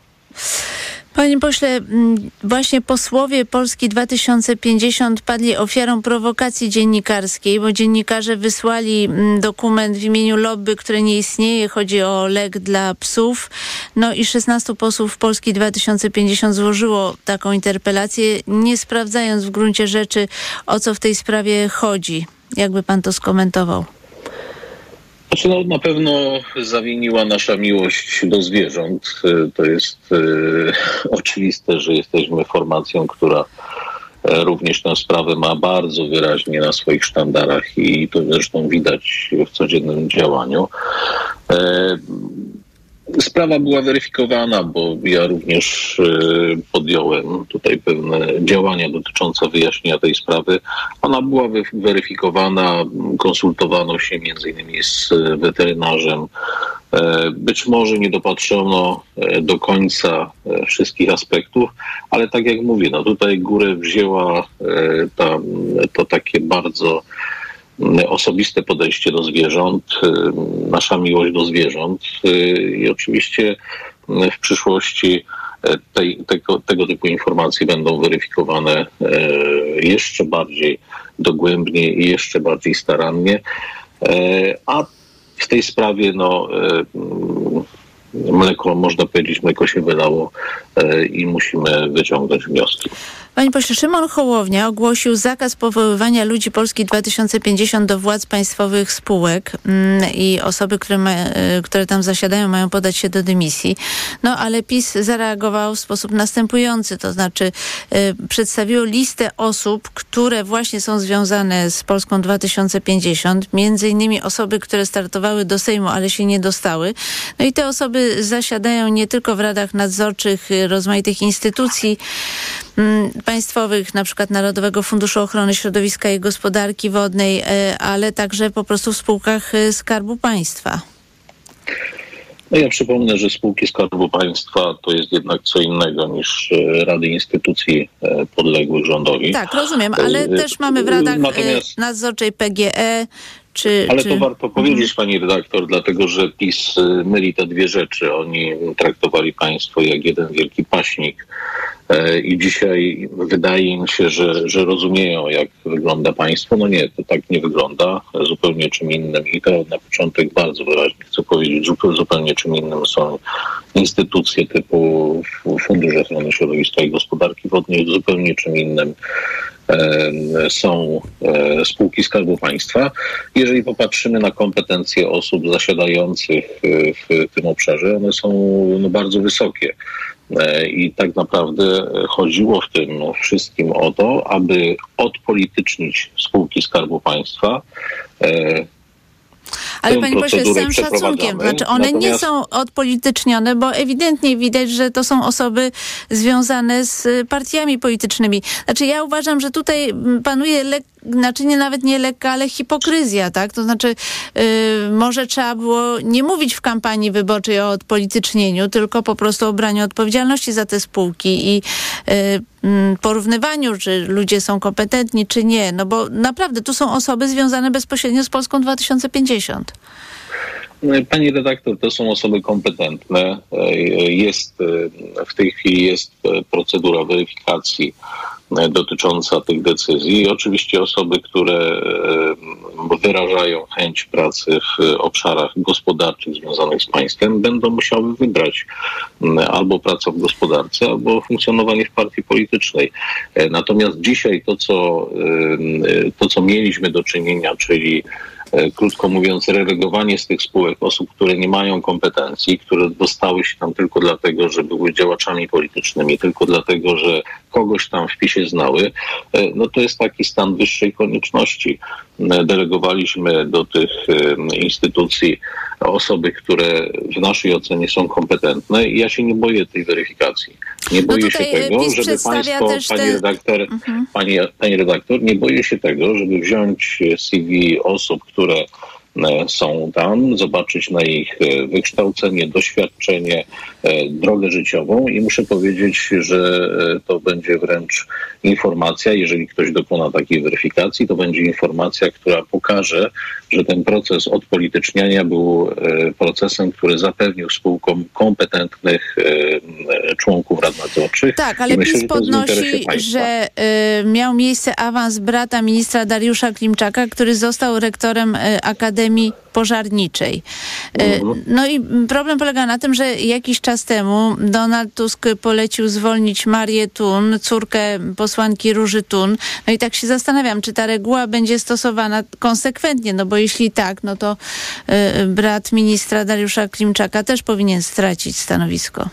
Panie pośle, mm, właśnie posłowie Polski 2050 padli ofiarą prowokacji dziennikarskiej, bo dziennikarze wysłali mm, dokument w imieniu lobby, które nie istnieje. Chodzi o lek dla psów. No i 16 posłów Polski 2050 złożyło taką interpelację, nie sprawdzając w gruncie rzeczy, o co w tej sprawie chodzi. Jakby pan to skomentował? Znaczy, no, na pewno zawiniła nasza miłość do zwierząt. E, To jest e, oczywiste, że jesteśmy formacją, która e, również tę sprawę ma bardzo wyraźnie na swoich sztandarach i to zresztą widać w codziennym działaniu. Sprawa była weryfikowana, bo ja również e, podjąłem tutaj pewne działania dotyczące wyjaśnienia tej sprawy. Ona była weryfikowana, konsultowano się między innymi z weterynarzem. E, Być może nie dopatrzono e, do końca e, wszystkich aspektów, ale tak jak mówię, no tutaj górę wzięła ta, to takie bardzo osobiste podejście do zwierząt, y, nasza miłość do zwierząt y, i oczywiście y, w przyszłości e, tej, tego, tego typu informacje będą weryfikowane e, jeszcze bardziej dogłębnie i jeszcze bardziej starannie. E, A w tej sprawie no, mleko, można powiedzieć, mleko się wylało e, i musimy wyciągnąć wnioski. Panie pośle, Szymon Hołownia ogłosił zakaz powoływania ludzi Polski 2050 do władz państwowych spółek mm, i osoby, które, ma, y, które tam zasiadają, mają podać się do dymisji. No ale PiS zareagował w sposób następujący, to znaczy y, przedstawiło listę osób, które właśnie są związane z Polską 2050, między innymi osoby, które startowały do Sejmu, ale się nie dostały. No i te osoby zasiadają nie tylko w radach nadzorczych y, rozmaitych instytucji, mm, państwowych, na przykład Narodowego Funduszu Ochrony Środowiska i Gospodarki Wodnej, e, ale także po prostu w spółkach e, Skarbu Państwa. No ja przypomnę, że spółki Skarbu Państwa to jest jednak co innego niż e, rady instytucji podległych rządowi. Tak, rozumiem, ale też mamy w radach Natomiast- nadzorczej PGE, czy... Ale czy... to warto powiedzieć, pani redaktor, dlatego że PiS y, myli te dwie rzeczy. Oni traktowali państwo jak jeden wielki paśnik, E, I dzisiaj wydaje im się, że, że rozumieją, jak wygląda państwo. No nie, to tak nie wygląda. Zupełnie czym innym. I to na początek bardzo wyraźnie chcę powiedzieć, zupełnie, zupełnie czym innym są instytucje typu Fundusz Ochrony Środowiska i Gospodarki Wodnej, zupełnie czym innym są e, spółki Skarbu Państwa. Jeżeli popatrzymy na kompetencje osób zasiadających e, w tym obszarze, one są no, bardzo wysokie. E, I tak naprawdę chodziło w tym wszystkim o to, aby odpolitycznić spółki Skarbu Państwa, ale panie pośle, z całym szacunkiem, znaczy one Natomiast... nie są odpolitycznione, bo ewidentnie widać, że to są osoby związane z partiami politycznymi. Znaczy ja uważam, że tutaj panuje lek znaczy nie nawet nie lekka, ale hipokryzja, tak? To znaczy yy, może trzeba było nie mówić w kampanii wyborczej o odpolitycznieniu, tylko po prostu o braniu odpowiedzialności za te spółki i yy, porównywaniu, czy ludzie są kompetentni, czy nie. No bo naprawdę tu są osoby związane bezpośrednio z Polską 2050. No pani redaktor, to są osoby kompetentne. Jest, w tej chwili jest procedura weryfikacji dotycząca tych decyzji. I oczywiście osoby, które wyrażają chęć pracy w obszarach gospodarczych związanych z państwem, będą musiały wybrać albo pracę w gospodarce, albo funkcjonowanie w partii politycznej. E, natomiast dzisiaj to, co, to, co mieliśmy do czynienia, czyli E, krótko mówiąc, relegowanie z tych spółek osób, które nie mają kompetencji, które dostały się tam tylko dlatego, że były działaczami politycznymi, tylko dlatego, że kogoś tam w PiSie znały, e, no to jest taki stan wyższej konieczności. E, delegowaliśmy do tych instytucji osoby, które w naszej ocenie są kompetentne i ja się nie boję tej weryfikacji. Nie no boję no się tego, żeby państwo, pani, te... redaktor, mhm. pani, pani redaktor, nie boję się tego, żeby wziąć CV osób, które E, są tam, zobaczyć na ich e, wykształcenie, doświadczenie, e, drogę życiową i muszę powiedzieć, że to będzie wręcz informacja, jeżeli ktoś dokona takiej weryfikacji, to będzie informacja, która pokaże, że ten proces odpolityczniania był procesem, który zapewnił spółkom kompetentnych członków rad nadzorczych. Tak, ale myślę, PiS podnosi, że, że miał miejsce awans brata ministra Dariusza Klimczaka, który został rektorem Akademii Pożarniczej. E, mhm. No i problem polega na tym, że jakiś czas temu Donald Tusk polecił zwolnić Marię Tun, córkę posłanki Róży Tun. No i tak się zastanawiam, czy ta reguła będzie stosowana konsekwentnie, no bo jeśli tak, no to y, brat ministra Dariusza Klimczaka też powinien stracić stanowisko.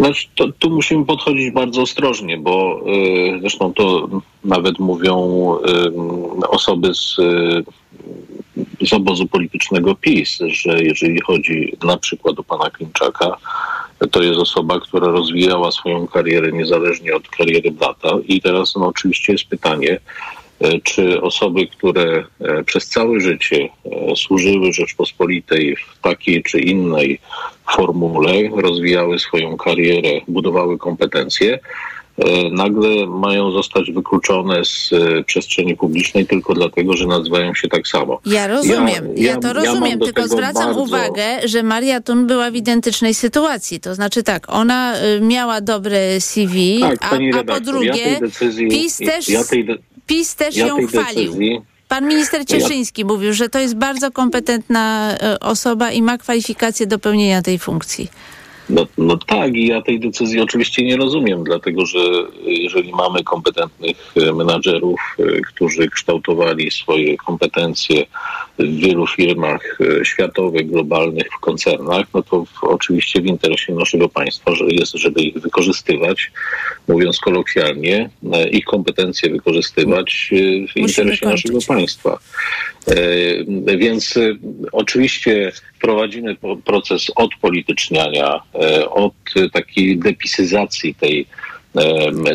Znaczy, to, tu musimy podchodzić bardzo ostrożnie, bo y, zresztą to nawet mówią y, osoby z y, z obozu politycznego PiS, że jeżeli chodzi na przykład o pana Klimczaka, to jest osoba, która rozwijała swoją karierę niezależnie od kariery brata. I teraz no, oczywiście jest pytanie, czy osoby, które e, przez całe życie e, służyły Rzeczpospolitej w takiej czy innej formule, rozwijały swoją karierę, budowały kompetencje, E, nagle mają zostać wykluczone z e, przestrzeni publicznej tylko dlatego, że nazywają się tak samo. Ja rozumiem, ja, ja, ja to rozumiem, ja tylko zwracam bardzo... uwagę, że Maria Tun była w identycznej sytuacji. To znaczy tak, ona y, miała dobre CV, tak, a, a, po drugie decyzji, PiS też, de... PiS też ją chwalił. Decyzji, Pan minister Cieszyński mówił, że to jest bardzo kompetentna y, osoba i ma kwalifikacje do pełnienia tej funkcji. No, no tak, i ja tej decyzji oczywiście nie rozumiem, dlatego że jeżeli mamy kompetentnych e, menadżerów, e, którzy kształtowali swoje kompetencje w wielu firmach e, światowych, globalnych, w koncernach, no to w, oczywiście w interesie naszego państwa że jest, żeby ich wykorzystywać, mówiąc kolokwialnie, ich kompetencje wykorzystywać w interesie naszego państwa. Więc oczywiście prowadzimy proces odpolityczniania, od takiej depisyzacji tej,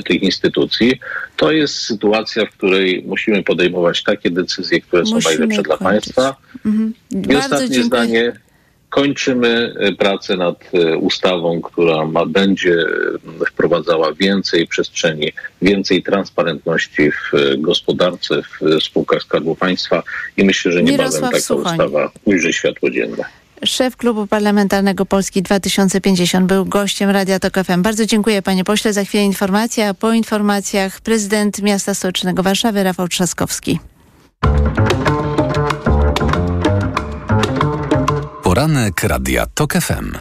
tych instytucji, to jest sytuacja, w której musimy podejmować takie decyzje, które musimy są najlepsze kończyć. dla państwa. Mhm. I ostatnie dziękuję. zdanie kończymy e, pracę nad e, ustawą, która ma, będzie e, wprowadzała więcej przestrzeni, więcej transparentności w gospodarce, w spółkach Skarbu Państwa i myślę, że niebawem taka Suchoń. ustawa ujrzy światło dzienne. szef klubu parlamentarnego Polski 2050 był gościem Radia Tok FM. Bardzo dziękuję panie pośle. Za chwilę informacja, a po informacjach prezydent miasta stołecznego Warszawy Rafał Trzaskowski. Poranek Radia TOK FM.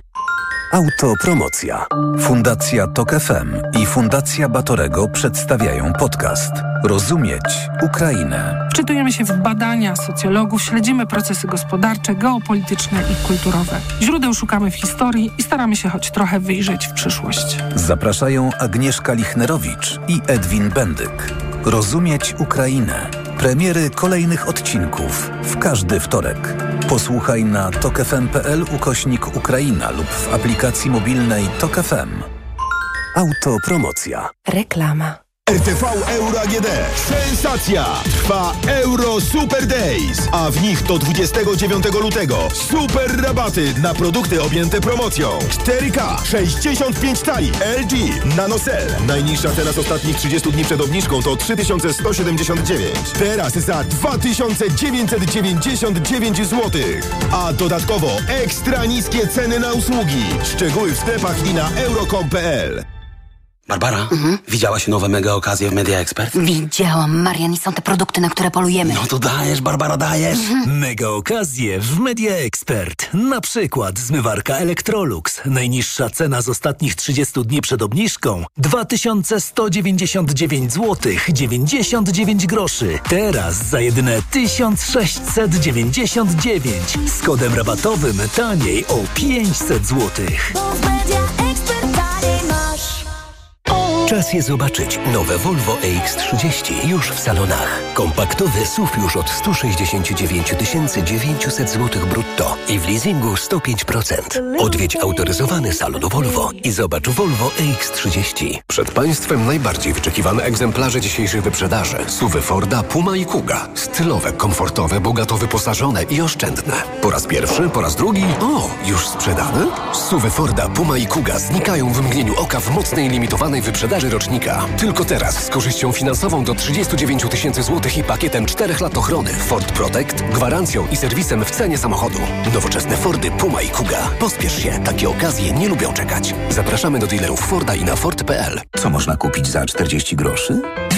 Autopromocja. Fundacja TOK FM i Fundacja Batorego przedstawiają podcast Rozumieć Ukrainę. Wczytujemy się w badania socjologów, śledzimy procesy gospodarcze, geopolityczne i kulturowe. Źródeł szukamy w historii i staramy się choć trochę wyjrzeć w przyszłość. Zapraszają Agnieszka Lichnerowicz i Edwin Bendyk. Rozumieć Ukrainę. Premiery kolejnych odcinków w każdy wtorek. Posłuchaj na tokefm.pl ukośnik Ukraina lub w aplikacji mobilnej Tok FM. Autopromocja. Reklama. RTV Euro AGD. Sensacja! Trwa Euro Super Days, a w nich do 29 lutego super rabaty na produkty objęte promocją. 4K, 65 cali, LG, NanoCell. Najniższa cena z ostatnich 30 dni przed obniżką to 3179. Teraz za 2999 zł. A dodatkowo ekstra niskie ceny na usługi. Szczegóły w sklepach i na euro.com.pl. Barbara, widziałaś nowe mega okazje w Media Expert? Widziałam, Marian, i są te produkty, na które polujemy. No to dajesz, Barbara, dajesz. Mega okazje w Media Expert. Na przykład zmywarka Electrolux. Najniższa cena z ostatnich 30 dni przed obniżką 2199 zł 99 groszy. Teraz za jedyne 1699 z kodem rabatowym taniej o 500 zł. Czas je zobaczyć. Nowe Volvo EX30 już w salonach. Kompaktowy SUV już od 169 900 zł brutto i w leasingu 105%. Odwiedź autoryzowany salon Volvo i zobacz Volvo EX30. Przed Państwem najbardziej wyczekiwane egzemplarze dzisiejszych wyprzedaży. Suwy Forda, Puma i Kuga. Stylowe, komfortowe, bogato wyposażone i oszczędne. Po raz pierwszy, po raz drugi. O, już sprzedane? Suwy Forda, Puma i Kuga znikają w mgnieniu oka w mocnej limitowanej wyprzedaży rocznika. Tylko teraz z korzyścią finansową do 39 tysięcy złotych i pakietem 4 lat ochrony Ford Protect, gwarancją i serwisem w cenie samochodu. Nowoczesne Fordy, Puma i Kuga. Pospiesz się, takie okazje nie lubią czekać. Zapraszamy do dealerów Forda i na Ford.pl. Co można kupić za 40 groszy?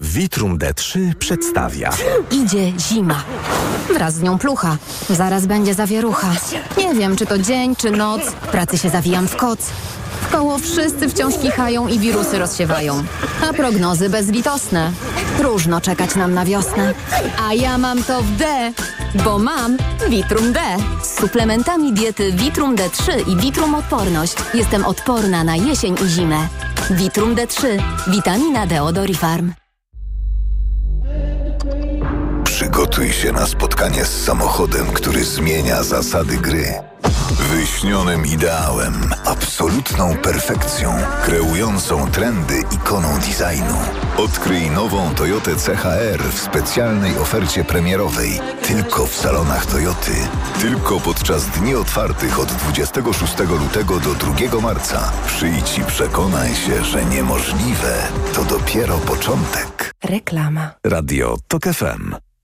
Vitrum D3 przedstawia. Idzie zima. Wraz z nią plucha. Zaraz będzie zawierucha. Nie wiem, czy to dzień, czy noc. Pracy się zawijam w koc. W koło wszyscy wciąż kichają i wirusy rozsiewają. A prognozy bezlitosne. Próżno czekać nam na wiosnę. A ja mam to w D, bo mam Vitrum D. Z suplementami diety Vitrum D3 i Vitrum Odporność jestem odporna na jesień i zimę. Vitrum D3. Witamina D od. Przygotuj się na spotkanie z samochodem, który zmienia zasady gry. Wyśnionym ideałem, absolutną perfekcją, kreującą trendy ikoną designu. Odkryj nową Toyotę CHR w specjalnej ofercie premierowej. Tylko w salonach Toyoty. Tylko podczas dni otwartych od 26 lutego do 2 marca. Przyjdź i przekonaj się, że niemożliwe to dopiero początek. Reklama. Radio TOK FM.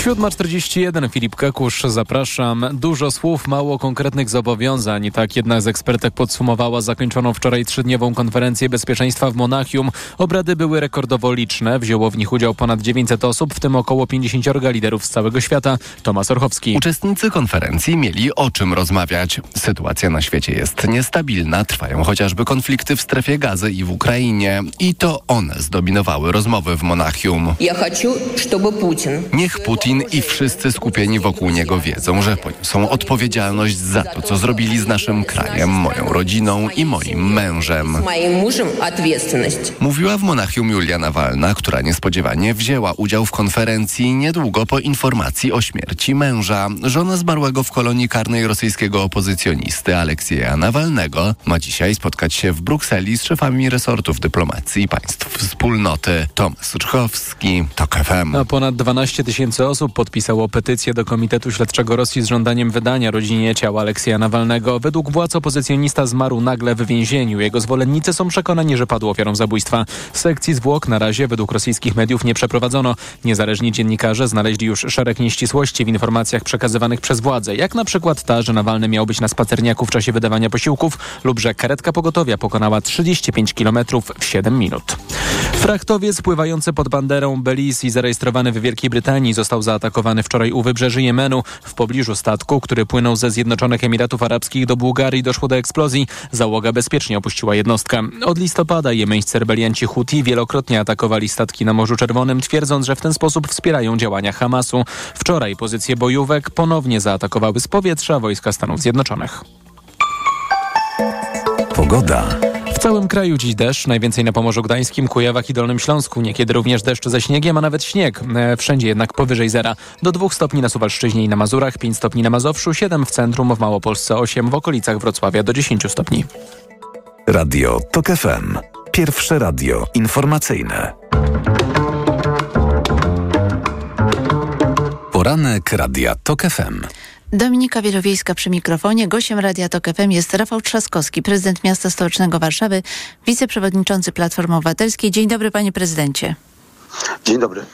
7.41 Filip Kekusz, zapraszam. Dużo słów, mało konkretnych zobowiązań. Tak jedna z ekspertek podsumowała zakończoną wczoraj trzydniową konferencję bezpieczeństwa w Monachium. Obrady były rekordowo liczne. Wzięło w nich udział ponad 900 osób, w tym około 50 liderów z całego świata. Tomasz Orchowski. Uczestnicy konferencji mieli o czym rozmawiać. Sytuacja na świecie jest niestabilna. Trwają chociażby konflikty w strefie gazy i w Ukrainie. I to one zdominowały rozmowy w Monachium. Ja chcę, żeby Putin... Niech Putin Putin i wszyscy skupieni wokół niego wiedzą, że poniosą odpowiedzialność za to, co zrobili z naszym krajem, moją rodziną i moim mężem. Mówiła w Monachium Julia Nawalna, która niespodziewanie wzięła udział w konferencji niedługo po informacji o śmierci męża. Żona zmarłego w kolonii karnej rosyjskiego opozycjonisty Aleksieja Nawalnego ma dzisiaj spotkać się w Brukseli z szefami resortów dyplomacji państw wspólnoty. Tomasz Czchowski, TOK FM. A ponad 12 tysięcy osób podpisało petycję do Komitetu Śledczego Rosji z żądaniem wydania rodzinie ciała Aleksja Nawalnego. Według władz opozycjonista zmarł nagle w więzieniu. Jego zwolennicy są przekonani, że padł ofiarą zabójstwa. Sekcji zwłok na razie według rosyjskich mediów nie przeprowadzono. Niezależni dziennikarze znaleźli już szereg nieścisłości w informacjach przekazywanych przez władze, jak na przykład ta, że Nawalny miał być na spacerniaku w czasie wydawania posiłków lub że karetka pogotowia pokonała 35 km w 7 minut. Frachtowiec pływający pod banderą Belize i zarejestrowany w Wielkiej Brytanii został zaatakowany wczoraj u wybrzeży Jemenu. W pobliżu statku, który płynął ze Zjednoczonych Emiratów Arabskich do Bułgarii doszło do eksplozji. Załoga bezpiecznie opuściła jednostkę. Od listopada jemeńscy rebelianci Huti wielokrotnie atakowali statki na Morzu Czerwonym, twierdząc, że w ten sposób wspierają działania Hamasu. Wczoraj pozycje bojówek ponownie zaatakowały z powietrza wojska Stanów Zjednoczonych. Pogoda. Całym kraju dziś deszcz, najwięcej na Pomorzu Gdańskim, Kujawach i Dolnym Śląsku. Niekiedy również deszcz ze śniegiem, a nawet śnieg. E, Wszędzie jednak powyżej zera. Do 2 stopni na Suwalszczyźnie i na Mazurach, 5 stopni na Mazowszu, 7 w centrum, w Małopolsce 8, w okolicach Wrocławia do 10 stopni. Radio TOK FM. Pierwsze radio informacyjne. Poranek Radia TOK FM. Dominika Wielowiejska przy mikrofonie. Gościem Radia Tok FM jest Rafał Trzaskowski, prezydent miasta stołecznego Warszawy, wiceprzewodniczący Platformy Obywatelskiej. Dzień dobry panie prezydencie. Dzień dobry.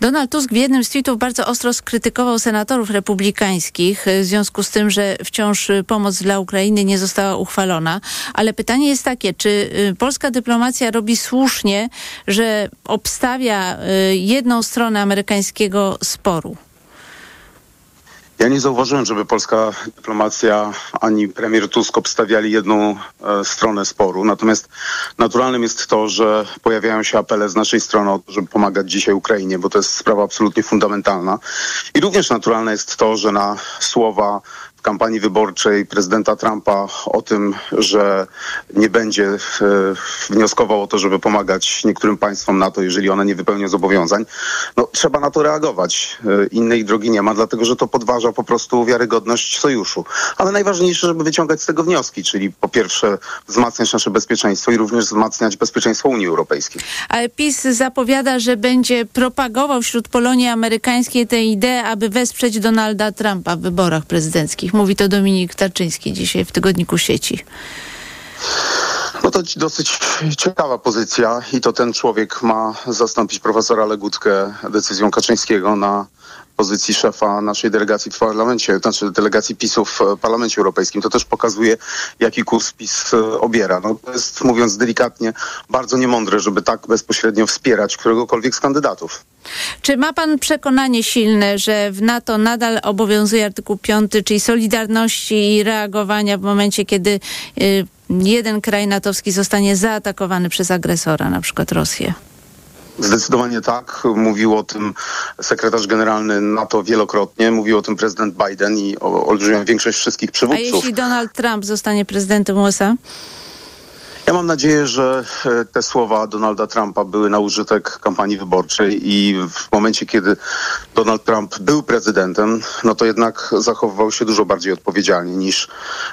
Donald Tusk w jednym z tweetów bardzo ostro skrytykował senatorów republikańskich w związku z tym, że wciąż pomoc dla Ukrainy nie została uchwalona. Ale pytanie jest takie, czy y, polska dyplomacja robi słusznie, że obstawia y, jedną stronę amerykańskiego sporu? Ja nie zauważyłem, żeby polska dyplomacja ani premier Tusk obstawiali jedną e, stronę sporu. Natomiast naturalnym jest to, że pojawiają się apele z naszej strony o to, żeby pomagać dzisiaj Ukrainie, bo to jest sprawa absolutnie fundamentalna. I również naturalne jest to, że na słowa kampanii wyborczej prezydenta Trumpa o tym, że nie będzie e, wnioskował o to, żeby pomagać niektórym państwom NATO, jeżeli one nie wypełnią zobowiązań, no trzeba na to reagować. E, Innej drogi nie ma, dlatego że to podważa po prostu wiarygodność sojuszu. Ale najważniejsze, żeby wyciągać z tego wnioski, czyli po pierwsze wzmacniać nasze bezpieczeństwo i również wzmacniać bezpieczeństwo Unii Europejskiej. Ale PiS zapowiada, że będzie propagował wśród Polonii amerykańskiej tę ideę, aby wesprzeć Donalda Trumpa w wyborach prezydenckich. Mówi to Dominik Tarczyński dzisiaj w tygodniku sieci. No to dosyć ciekawa pozycja i to ten człowiek ma zastąpić profesora Legutkę decyzją Kaczyńskiego na pozycji szefa naszej delegacji w parlamencie, znaczy delegacji PiSu w Parlamencie Europejskim. To też pokazuje, jaki kurs PiS e, obiera. No, to jest, mówiąc delikatnie, bardzo niemądre, żeby tak bezpośrednio wspierać któregokolwiek z kandydatów. Czy ma pan przekonanie silne, że w NATO nadal obowiązuje artykuł 5, czyli solidarności i reagowania w momencie, kiedy y, jeden kraj natowski zostanie zaatakowany przez agresora, na przykład Rosję? Zdecydowanie tak. Mówił o tym sekretarz generalny NATO wielokrotnie. Mówił o tym prezydent Biden i olbrzymią większość wszystkich A przywódców. jeśli Donald Trump zostanie prezydentem USA? Ja mam nadzieję, że e, te słowa Donalda Trumpa były na użytek kampanii wyborczej i w momencie, kiedy Donald Trump był prezydentem, no to jednak zachowywał się dużo bardziej odpowiedzialnie niż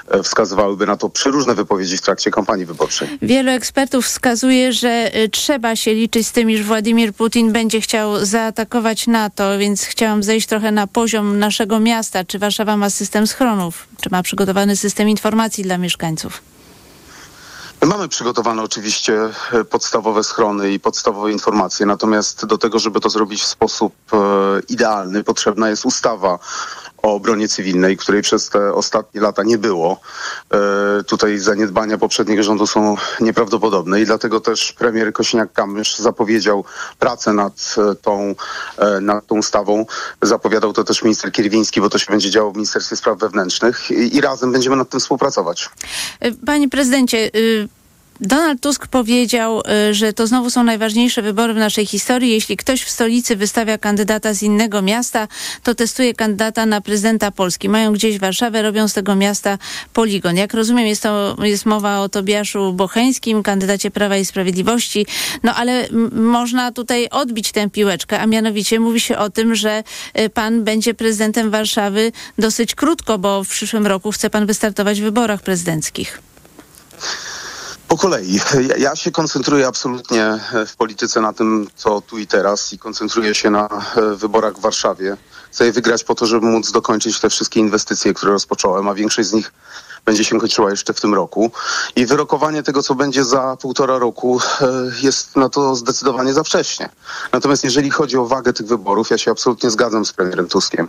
e, wskazywałyby na to przeróżne wypowiedzi w trakcie kampanii wyborczej. Wielu ekspertów wskazuje, że y, trzeba się liczyć z tym, iż Władimir Putin będzie chciał zaatakować NATO, więc chciałam zejść trochę na poziom naszego miasta. Czy Warszawa ma system schronów? Czy ma przygotowany system informacji dla mieszkańców? Mamy przygotowane oczywiście e, podstawowe schrony i podstawowe informacje, natomiast do tego, żeby to zrobić w sposób e, idealny, potrzebna jest ustawa o obronie cywilnej, której przez te ostatnie lata nie było. E, tutaj zaniedbania poprzedniego rządu są nieprawdopodobne i dlatego też premier Kosiniak-Kamysz zapowiedział pracę nad e, tą, e, nad tą ustawą. Zapowiadał to też minister Kierwiński, bo to się będzie działo w Ministerstwie Spraw Wewnętrznych i, i razem będziemy nad tym współpracować. Panie prezydencie, y, Donald Tusk powiedział, y, że to znowu są najważniejsze wybory w naszej historii. Jeśli ktoś w stolicy wystawia kandydata z innego miasta, to testuje kandydata na prezydenta Polski. Mają gdzieś Warszawę, robią z tego miasta poligon. Jak rozumiem, jest, to, jest mowa o Tobiaszu Bocheńskim, kandydacie Prawa i Sprawiedliwości. No ale można tutaj odbić tę piłeczkę, a mianowicie mówi się o tym, że y, pan będzie prezydentem Warszawy dosyć krótko, bo w przyszłym roku chce pan wystartować w wyborach prezydenckich. Po kolei. Ja, się koncentruję absolutnie w polityce na tym, co tu i teraz i koncentruję się na e, wyborach w Warszawie. Chcę je wygrać po to, żeby móc dokończyć te wszystkie inwestycje, które rozpocząłem, a większość z nich będzie się kończyła jeszcze w tym roku. I wyrokowanie tego, co będzie za półtora roku, e, jest na to zdecydowanie za wcześnie. Natomiast jeżeli chodzi o wagę tych wyborów, ja się absolutnie zgadzam z premierem Tuskiem.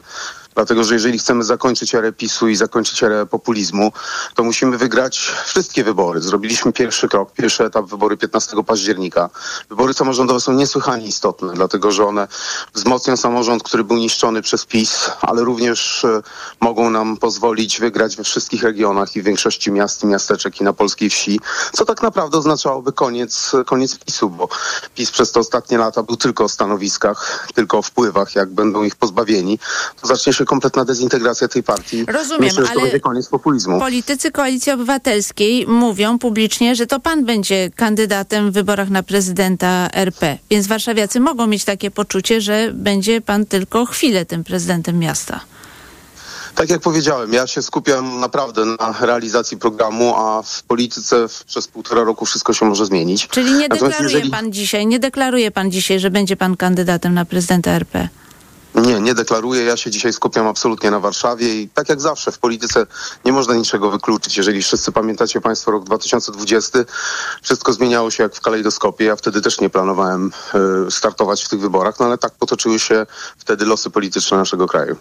Dlatego, że jeżeli chcemy zakończyć erę PiSu i zakończyć erę populizmu, to musimy wygrać wszystkie wybory. Zrobiliśmy pierwszy krok, pierwszy etap wybory 15 października. Wybory samorządowe są niesłychanie istotne, dlatego że one wzmocnią samorząd, który był niszczony przez PiS, ale również e, mogą nam pozwolić wygrać we wszystkich regionach i w większości miast i miasteczek i na polskiej wsi, co tak naprawdę oznaczałoby koniec, koniec PiSu, bo PiS przez te ostatnie lata był tylko o stanowiskach, tylko o wpływach. Jak będą ich pozbawieni, to zacznie się kompletna dezintegracja tej partii. Rozumiem, Myślę, że to ale będzie koniec populizmu. Politycy Koalicji Obywatelskiej mówią publicznie, że to pan będzie kandydatem w wyborach na prezydenta RP. Więc warszawiacy mogą mieć takie poczucie, że będzie pan tylko chwilę tym prezydentem miasta. Tak jak powiedziałem, ja się skupiam naprawdę na realizacji programu, a w polityce przez półtora roku wszystko się może zmienić. Czyli nie deklaruje jeżeli... pan dzisiaj, nie deklaruje pan dzisiaj, że będzie pan kandydatem na prezydenta RP. Nie, nie deklaruję. Ja się dzisiaj skupiam absolutnie na Warszawie i tak jak zawsze w polityce nie można niczego wykluczyć. Jeżeli wszyscy pamiętacie Państwo rok 2020, wszystko zmieniało się jak w kalejdoskopie. Ja wtedy też nie planowałem y, startować w tych wyborach, no ale tak potoczyły się wtedy losy polityczne naszego kraju.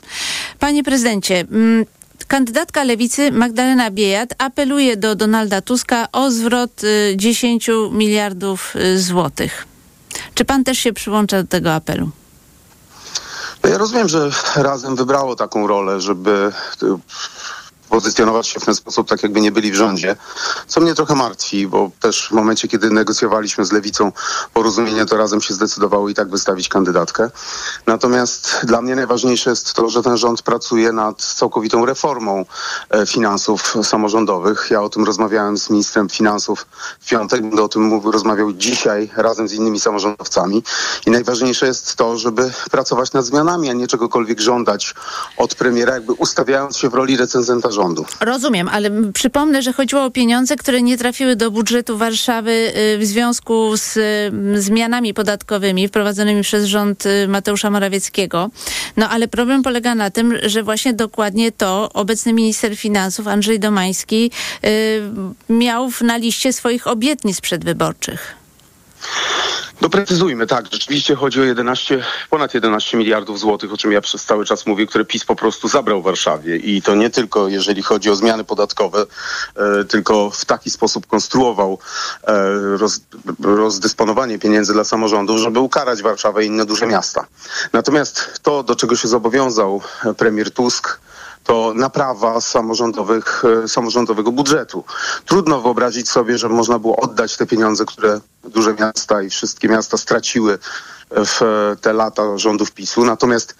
Panie prezydencie, mm, Kandydatka lewicy Magdalena Biejat apeluje do Donalda Tuska o zwrot y, 10 miliardów y, złotych. Czy pan też się przyłącza do tego apelu? Ja rozumiem, że razem wybrało taką rolę, żeby pozycjonować się w ten sposób, tak jakby nie byli w rządzie, co mnie trochę martwi, bo też w momencie, kiedy negocjowaliśmy z Lewicą porozumienie, to razem się zdecydowało i tak wystawić kandydatkę. Natomiast dla mnie najważniejsze jest to, że ten rząd pracuje nad całkowitą reformą e, finansów samorządowych. Ja o tym rozmawiałem z ministrem finansów w piątek, będę o tym mówił, rozmawiał dzisiaj razem z innymi samorządowcami i najważniejsze jest to, żeby pracować nad zmianami, a nie czegokolwiek żądać od premiera, jakby ustawiając się w roli recenzenta rządu. Rozumiem, ale przypomnę, że chodziło o pieniądze, które nie trafiły do budżetu Warszawy y, w związku z y, zmianami podatkowymi wprowadzonymi przez rząd y, Mateusza Morawieckiego. No ale problem polega na tym, że właśnie dokładnie to obecny minister finansów Andrzej Domański miał na liście swoich obietnic przedwyborczych. Doprecyzujmy, tak, rzeczywiście chodzi o 11, ponad 11 miliardów złotych, o czym ja przez cały czas mówię, które PiS po prostu zabrał Warszawie. I to nie tylko jeżeli chodzi o zmiany podatkowe, e, tylko w taki sposób konstruował e, roz, rozdysponowanie pieniędzy dla samorządów, żeby ukarać Warszawę i inne duże miasta. Natomiast to, do czego się zobowiązał e, premier Tusk, to naprawa samorządowych, e, samorządowego budżetu. Trudno wyobrazić sobie, że można było oddać te pieniądze, które duże miasta i wszystkie miasta straciły w e, te lata rządów PiSu. Natomiast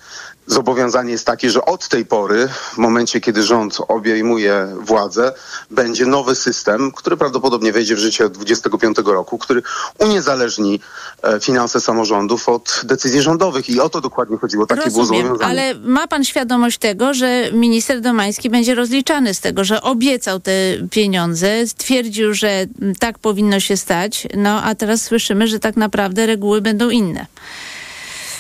zobowiązanie jest takie, że od tej pory, w momencie kiedy rząd obejmuje władzę, będzie nowy system, który prawdopodobnie wejdzie w życie od 25 roku, który uniezależni e, finanse samorządów od decyzji rządowych. I o to dokładnie chodziło. Takie było Rozumiem, zobowiązanie. ale ma pan świadomość tego, że minister Domański będzie rozliczany z tego, że obiecał te pieniądze, stwierdził, że mm, tak powinno się stać, no a teraz słyszymy, że tak naprawdę reguły będą inne.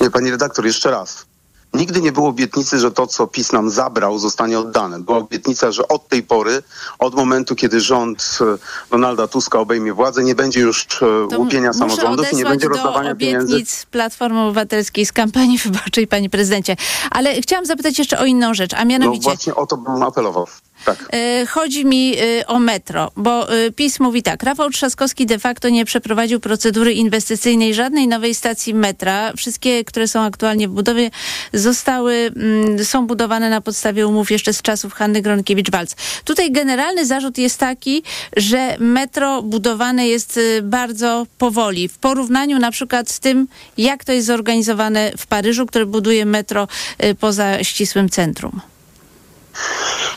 Nie, pani redaktor, jeszcze raz. Nigdy nie było obietnicy, że to, co PiS nam zabrał, zostanie oddane. Była obietnica, że od tej pory, od momentu, kiedy rząd e, Donalda Tuska obejmie władzę, nie będzie już e, łupienia Muszę samorządów i nie będzie do rozdawania pieniędzy. obietnic Platformy Obywatelskiej z kampanii wyborczej, panie prezydencie. Ale chciałam zapytać jeszcze o inną rzecz, a No mianowicie... właśnie o to bym apelował. Tak. E, Chodzi mi e, o metro, bo e, PiS mówi tak. Rafał Trzaskowski de facto nie przeprowadził procedury inwestycyjnej żadnej nowej stacji metra. Wszystkie, które są aktualnie w budowie, zostały, mm, są budowane na podstawie umów jeszcze z czasów Hanny Gronkiewicz-Walc. Tutaj generalny zarzut jest taki, że metro budowane jest bardzo powoli w porównaniu na przykład z tym, jak to jest zorganizowane w Paryżu, które buduje metro poza ścisłym centrum.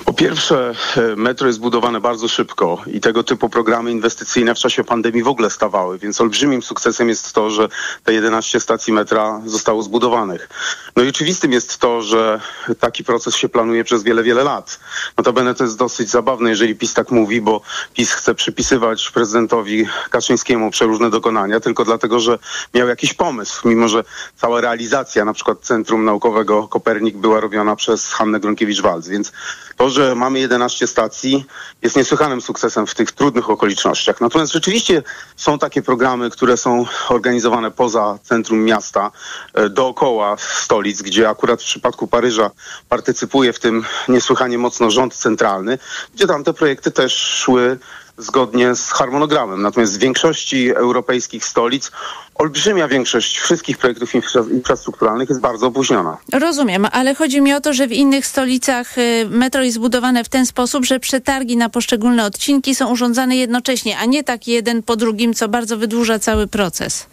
Po pierwsze, e, metro jest budowane bardzo szybko i tego typu programy inwestycyjne w czasie pandemii w ogóle stawały, więc olbrzymim sukcesem jest to, że te 11 stacji metra zostało zbudowanych. No i oczywistym jest to, że taki proces się planuje przez wiele, wiele lat. Notabene to jest dosyć zabawne, jeżeli PiS tak mówi, bo PiS chce przypisywać prezydentowi Kaczyńskiemu przeróżne dokonania tylko dlatego, że miał jakiś pomysł, mimo że cała realizacja na przykład Centrum Naukowego Kopernik była robiona przez Hannę Gronkiewicz-Walc, więc to, że mamy 11 stacji jest niesłychanym sukcesem w tych trudnych okolicznościach. Natomiast rzeczywiście są takie programy, które są organizowane poza centrum miasta, e, dookoła stolic, gdzie akurat w przypadku Paryża partycypuje w tym niesłychanie mocno rząd centralny, gdzie tam te projekty też szły zgodnie z harmonogramem. Natomiast w większości europejskich stolic olbrzymia większość wszystkich projektów infra- infrastrukturalnych jest bardzo opóźniona. Rozumiem, ale chodzi mi o to, że w innych stolicach y, metro jest budowane w ten sposób, że przetargi na poszczególne odcinki są urządzane jednocześnie, a nie tak jeden po drugim, co bardzo wydłuża cały proces.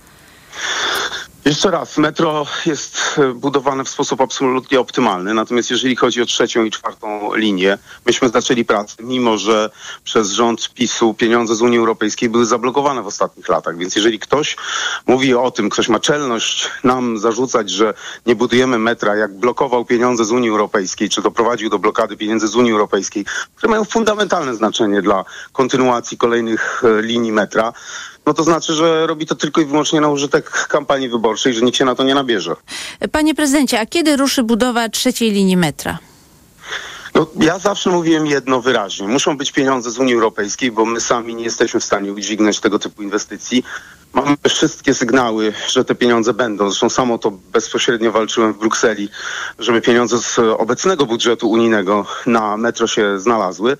Jeszcze raz, metro jest e, budowane w sposób absolutnie optymalny, natomiast jeżeli chodzi o trzecią i czwartą linię, myśmy zaczęli pracę, mimo że przez rząd PiSu pieniądze z Unii Europejskiej były zablokowane w ostatnich latach, więc jeżeli ktoś mówi o tym, ktoś ma czelność nam zarzucać, że nie budujemy metra, jak blokował pieniądze z Unii Europejskiej, czy doprowadził do blokady pieniędzy z Unii Europejskiej, które mają fundamentalne znaczenie dla kontynuacji kolejnych e, linii metra, no to znaczy, że robi to tylko i wyłącznie na użytek kampanii wyborczej, że nikt się na to nie nabierze. Panie prezydencie, a kiedy ruszy budowa trzeciej linii metra? No, ja zawsze mówiłem jedno wyraźnie. Muszą być pieniądze z Unii Europejskiej, bo my sami nie jesteśmy w stanie udźwignąć tego typu inwestycji. Mamy wszystkie sygnały, że te pieniądze będą. Zresztą samo to bezpośrednio walczyłem w Brukseli, żeby pieniądze z obecnego budżetu unijnego na metro się znalazły.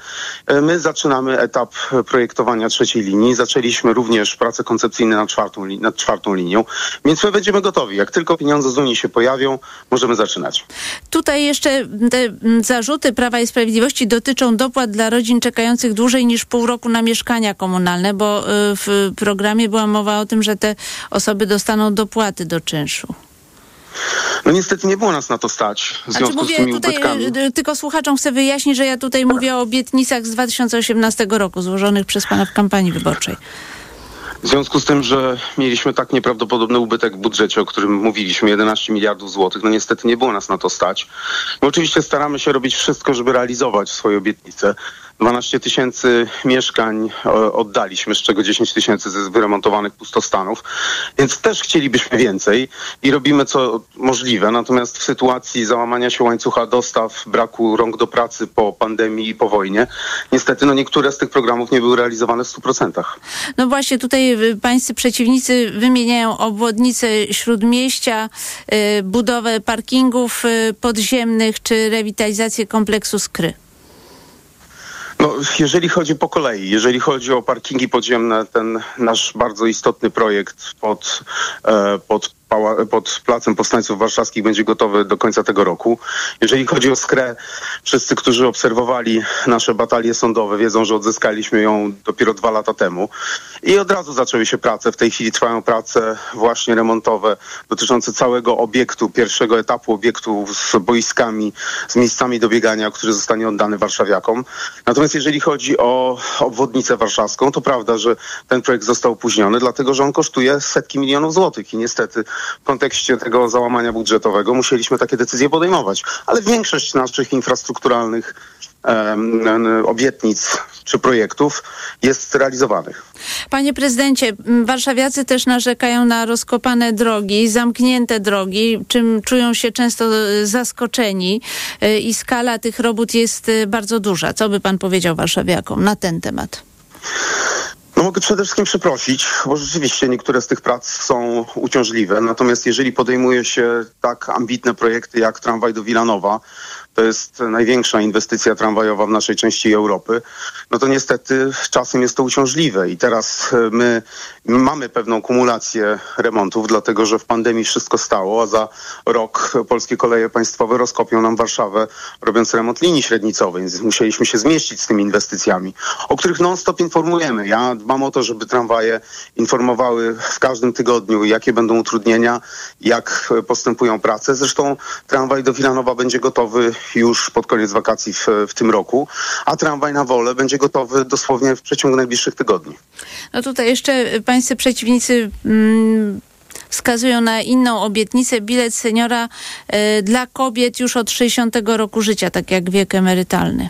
My zaczynamy etap projektowania trzeciej linii. Zaczęliśmy również prace koncepcyjne nad czwartą, nad czwartą linią, więc my będziemy gotowi. Jak tylko pieniądze z Unii się pojawią, możemy zaczynać. Tutaj jeszcze te mm, zarzuty Prawa i Sprawiedliwości dotyczą dopłat dla rodzin czekających dłużej niż pół roku na mieszkania komunalne, bo y, w programie była mowa o tym, że te osoby dostaną dopłaty do czynszu. No niestety nie było nas na to stać w związku z mówię tymi tutaj, ubytkami. y, tylko słuchaczom chcę wyjaśnić, że ja tutaj mówię o obietnicach z 2018 roku złożonych przez pana w kampanii wyborczej. W związku z tym, że mieliśmy tak nieprawdopodobny ubytek w budżecie, o którym mówiliśmy, 11 miliardów złotych, no niestety nie było nas na to stać. My oczywiście staramy się robić wszystko, żeby realizować swoje obietnice. 12 tysięcy mieszkań e, oddaliśmy, z czego 10 tysięcy ze wyremontowanych pustostanów, więc też chcielibyśmy więcej i robimy co możliwe. Natomiast w sytuacji załamania się łańcucha dostaw, braku rąk do pracy po pandemii i po wojnie, niestety no niektóre z tych programów nie były realizowane w 100%. No właśnie tutaj y, pańscy przeciwnicy wymieniają obwodnicę Śródmieścia, y, budowę parkingów y, podziemnych czy rewitalizację kompleksu Skry. No, jeżeli chodzi po kolei, jeżeli chodzi o parkingi podziemne, ten nasz bardzo istotny projekt pod, e, pod, pod Placem Powstańców Warszawskich będzie gotowy do końca tego roku. Jeżeli chodzi o skrę, wszyscy, którzy obserwowali nasze batalie sądowe, wiedzą, że odzyskaliśmy ją dopiero dwa lata temu. I od razu zaczęły się prace. W tej chwili trwają prace właśnie remontowe dotyczące całego obiektu, pierwszego etapu obiektu z boiskami, z miejscami do biegania, który zostanie oddany warszawiakom. Natomiast jeżeli chodzi o obwodnicę warszawską, to prawda, że ten projekt został opóźniony, dlatego że on kosztuje setki milionów złotych i niestety w kontekście tego załamania budżetowego musieliśmy takie decyzje podejmować. Ale większość naszych infrastrukturalnych obietnic czy projektów jest realizowanych. Panie prezydencie, warszawiacy też narzekają na rozkopane drogi, zamknięte drogi, czym czują się często y, zaskoczeni y, i skala tych robót jest y, bardzo duża. Co by pan powiedział warszawiakom na ten temat? No mogę przede wszystkim przeprosić, bo rzeczywiście niektóre z tych prac są uciążliwe. Natomiast jeżeli podejmuje się tak ambitne projekty jak tramwaj do Wilanowa, to jest największa inwestycja tramwajowa w naszej części Europy, no to niestety czasem jest to uciążliwe i teraz e, my mamy pewną kumulację remontów, dlatego że w pandemii wszystko stało, a za rok polskie koleje państwowe rozkopią nam Warszawę, robiąc remont linii średnicowej, więc musieliśmy się zmieścić z tymi inwestycjami, o których non-stop informujemy. Ja dbam o to, żeby tramwaje informowały w każdym tygodniu, jakie będą utrudnienia, jak postępują prace. Zresztą tramwaj do Wilanowa będzie gotowy już pod koniec wakacji w, w tym roku, a tramwaj na Wolę będzie gotowy dosłownie w przeciągu najbliższych tygodni. No tutaj jeszcze pańscy przeciwnicy mm, wskazują na inną obietnicę, bilet seniora y, dla kobiet już od 60 roku życia, tak jak wiek emerytalny.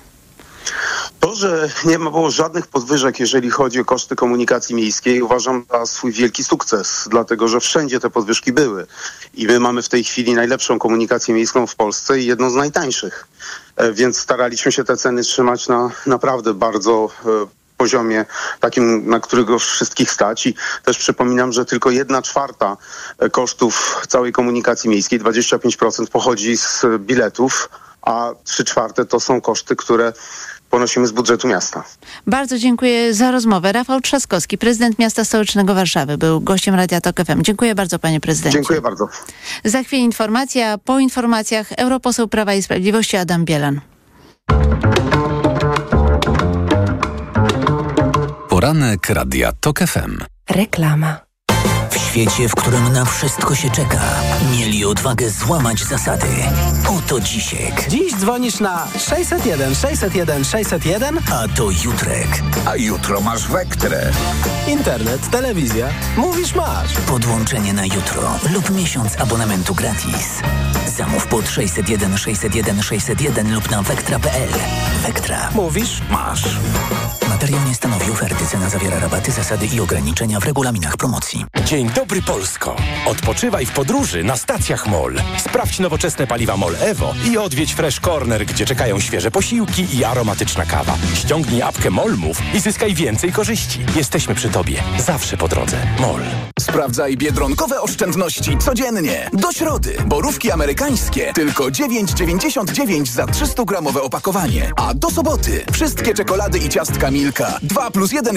To, że nie ma było żadnych podwyżek, jeżeli chodzi o koszty komunikacji miejskiej, uważam za swój wielki sukces, dlatego że wszędzie te podwyżki były. I my mamy w tej chwili najlepszą komunikację miejską w Polsce i jedną z najtańszych. E, Więc staraliśmy się te ceny trzymać na naprawdę bardzo e, poziomie takim, na którego wszystkich stać. I też przypominam, że tylko jedna czwarta e, kosztów całej komunikacji miejskiej, 25% pochodzi z biletów, a trzy czwarte to są koszty, które ponosimy z budżetu miasta. Bardzo dziękuję za rozmowę. Rafał Trzaskowski, prezydent miasta stołecznego Warszawy, był gościem Radia Tok FM. Dziękuję bardzo, panie prezydencie. Dziękuję bardzo. Za chwilę informacja. Po informacjach europoseł Prawa i Sprawiedliwości Adam Bielan. Poranek Radia TOK FM. Reklama. W świecie, w którym na wszystko się czeka, mieli odwagę złamać zasady. Oto Dzisiek. Dziś dzwonisz na 601 601 601, a to Jutrek. A jutro masz Wektrę. Internet, telewizja. Mówisz masz. Podłączenie na jutro lub miesiąc abonamentu gratis. Zamów pod 601 601 601 lub na wektra.pl. Wektra. Mówisz Masz. Materiał nie stanowi oferty. Cena zawiera rabaty, zasady i ograniczenia w regulaminach promocji. Dzień dobry Polsko. Odpoczywaj w podróży na stacjach MOL. Sprawdź nowoczesne paliwa MOL Evo i odwiedź Fresh Corner, gdzie czekają świeże posiłki i aromatyczna kawa. Ściągnij apkę MOL Move i zyskaj więcej korzyści. Jesteśmy przy Tobie. Zawsze po drodze. MOL. Sprawdzaj biedronkowe oszczędności codziennie. Do środy. Borówki amerykańskie tylko 9,99 za 300-gramowe opakowanie. A do soboty wszystkie czekolady i ciastka Milka 2 plus 1 gram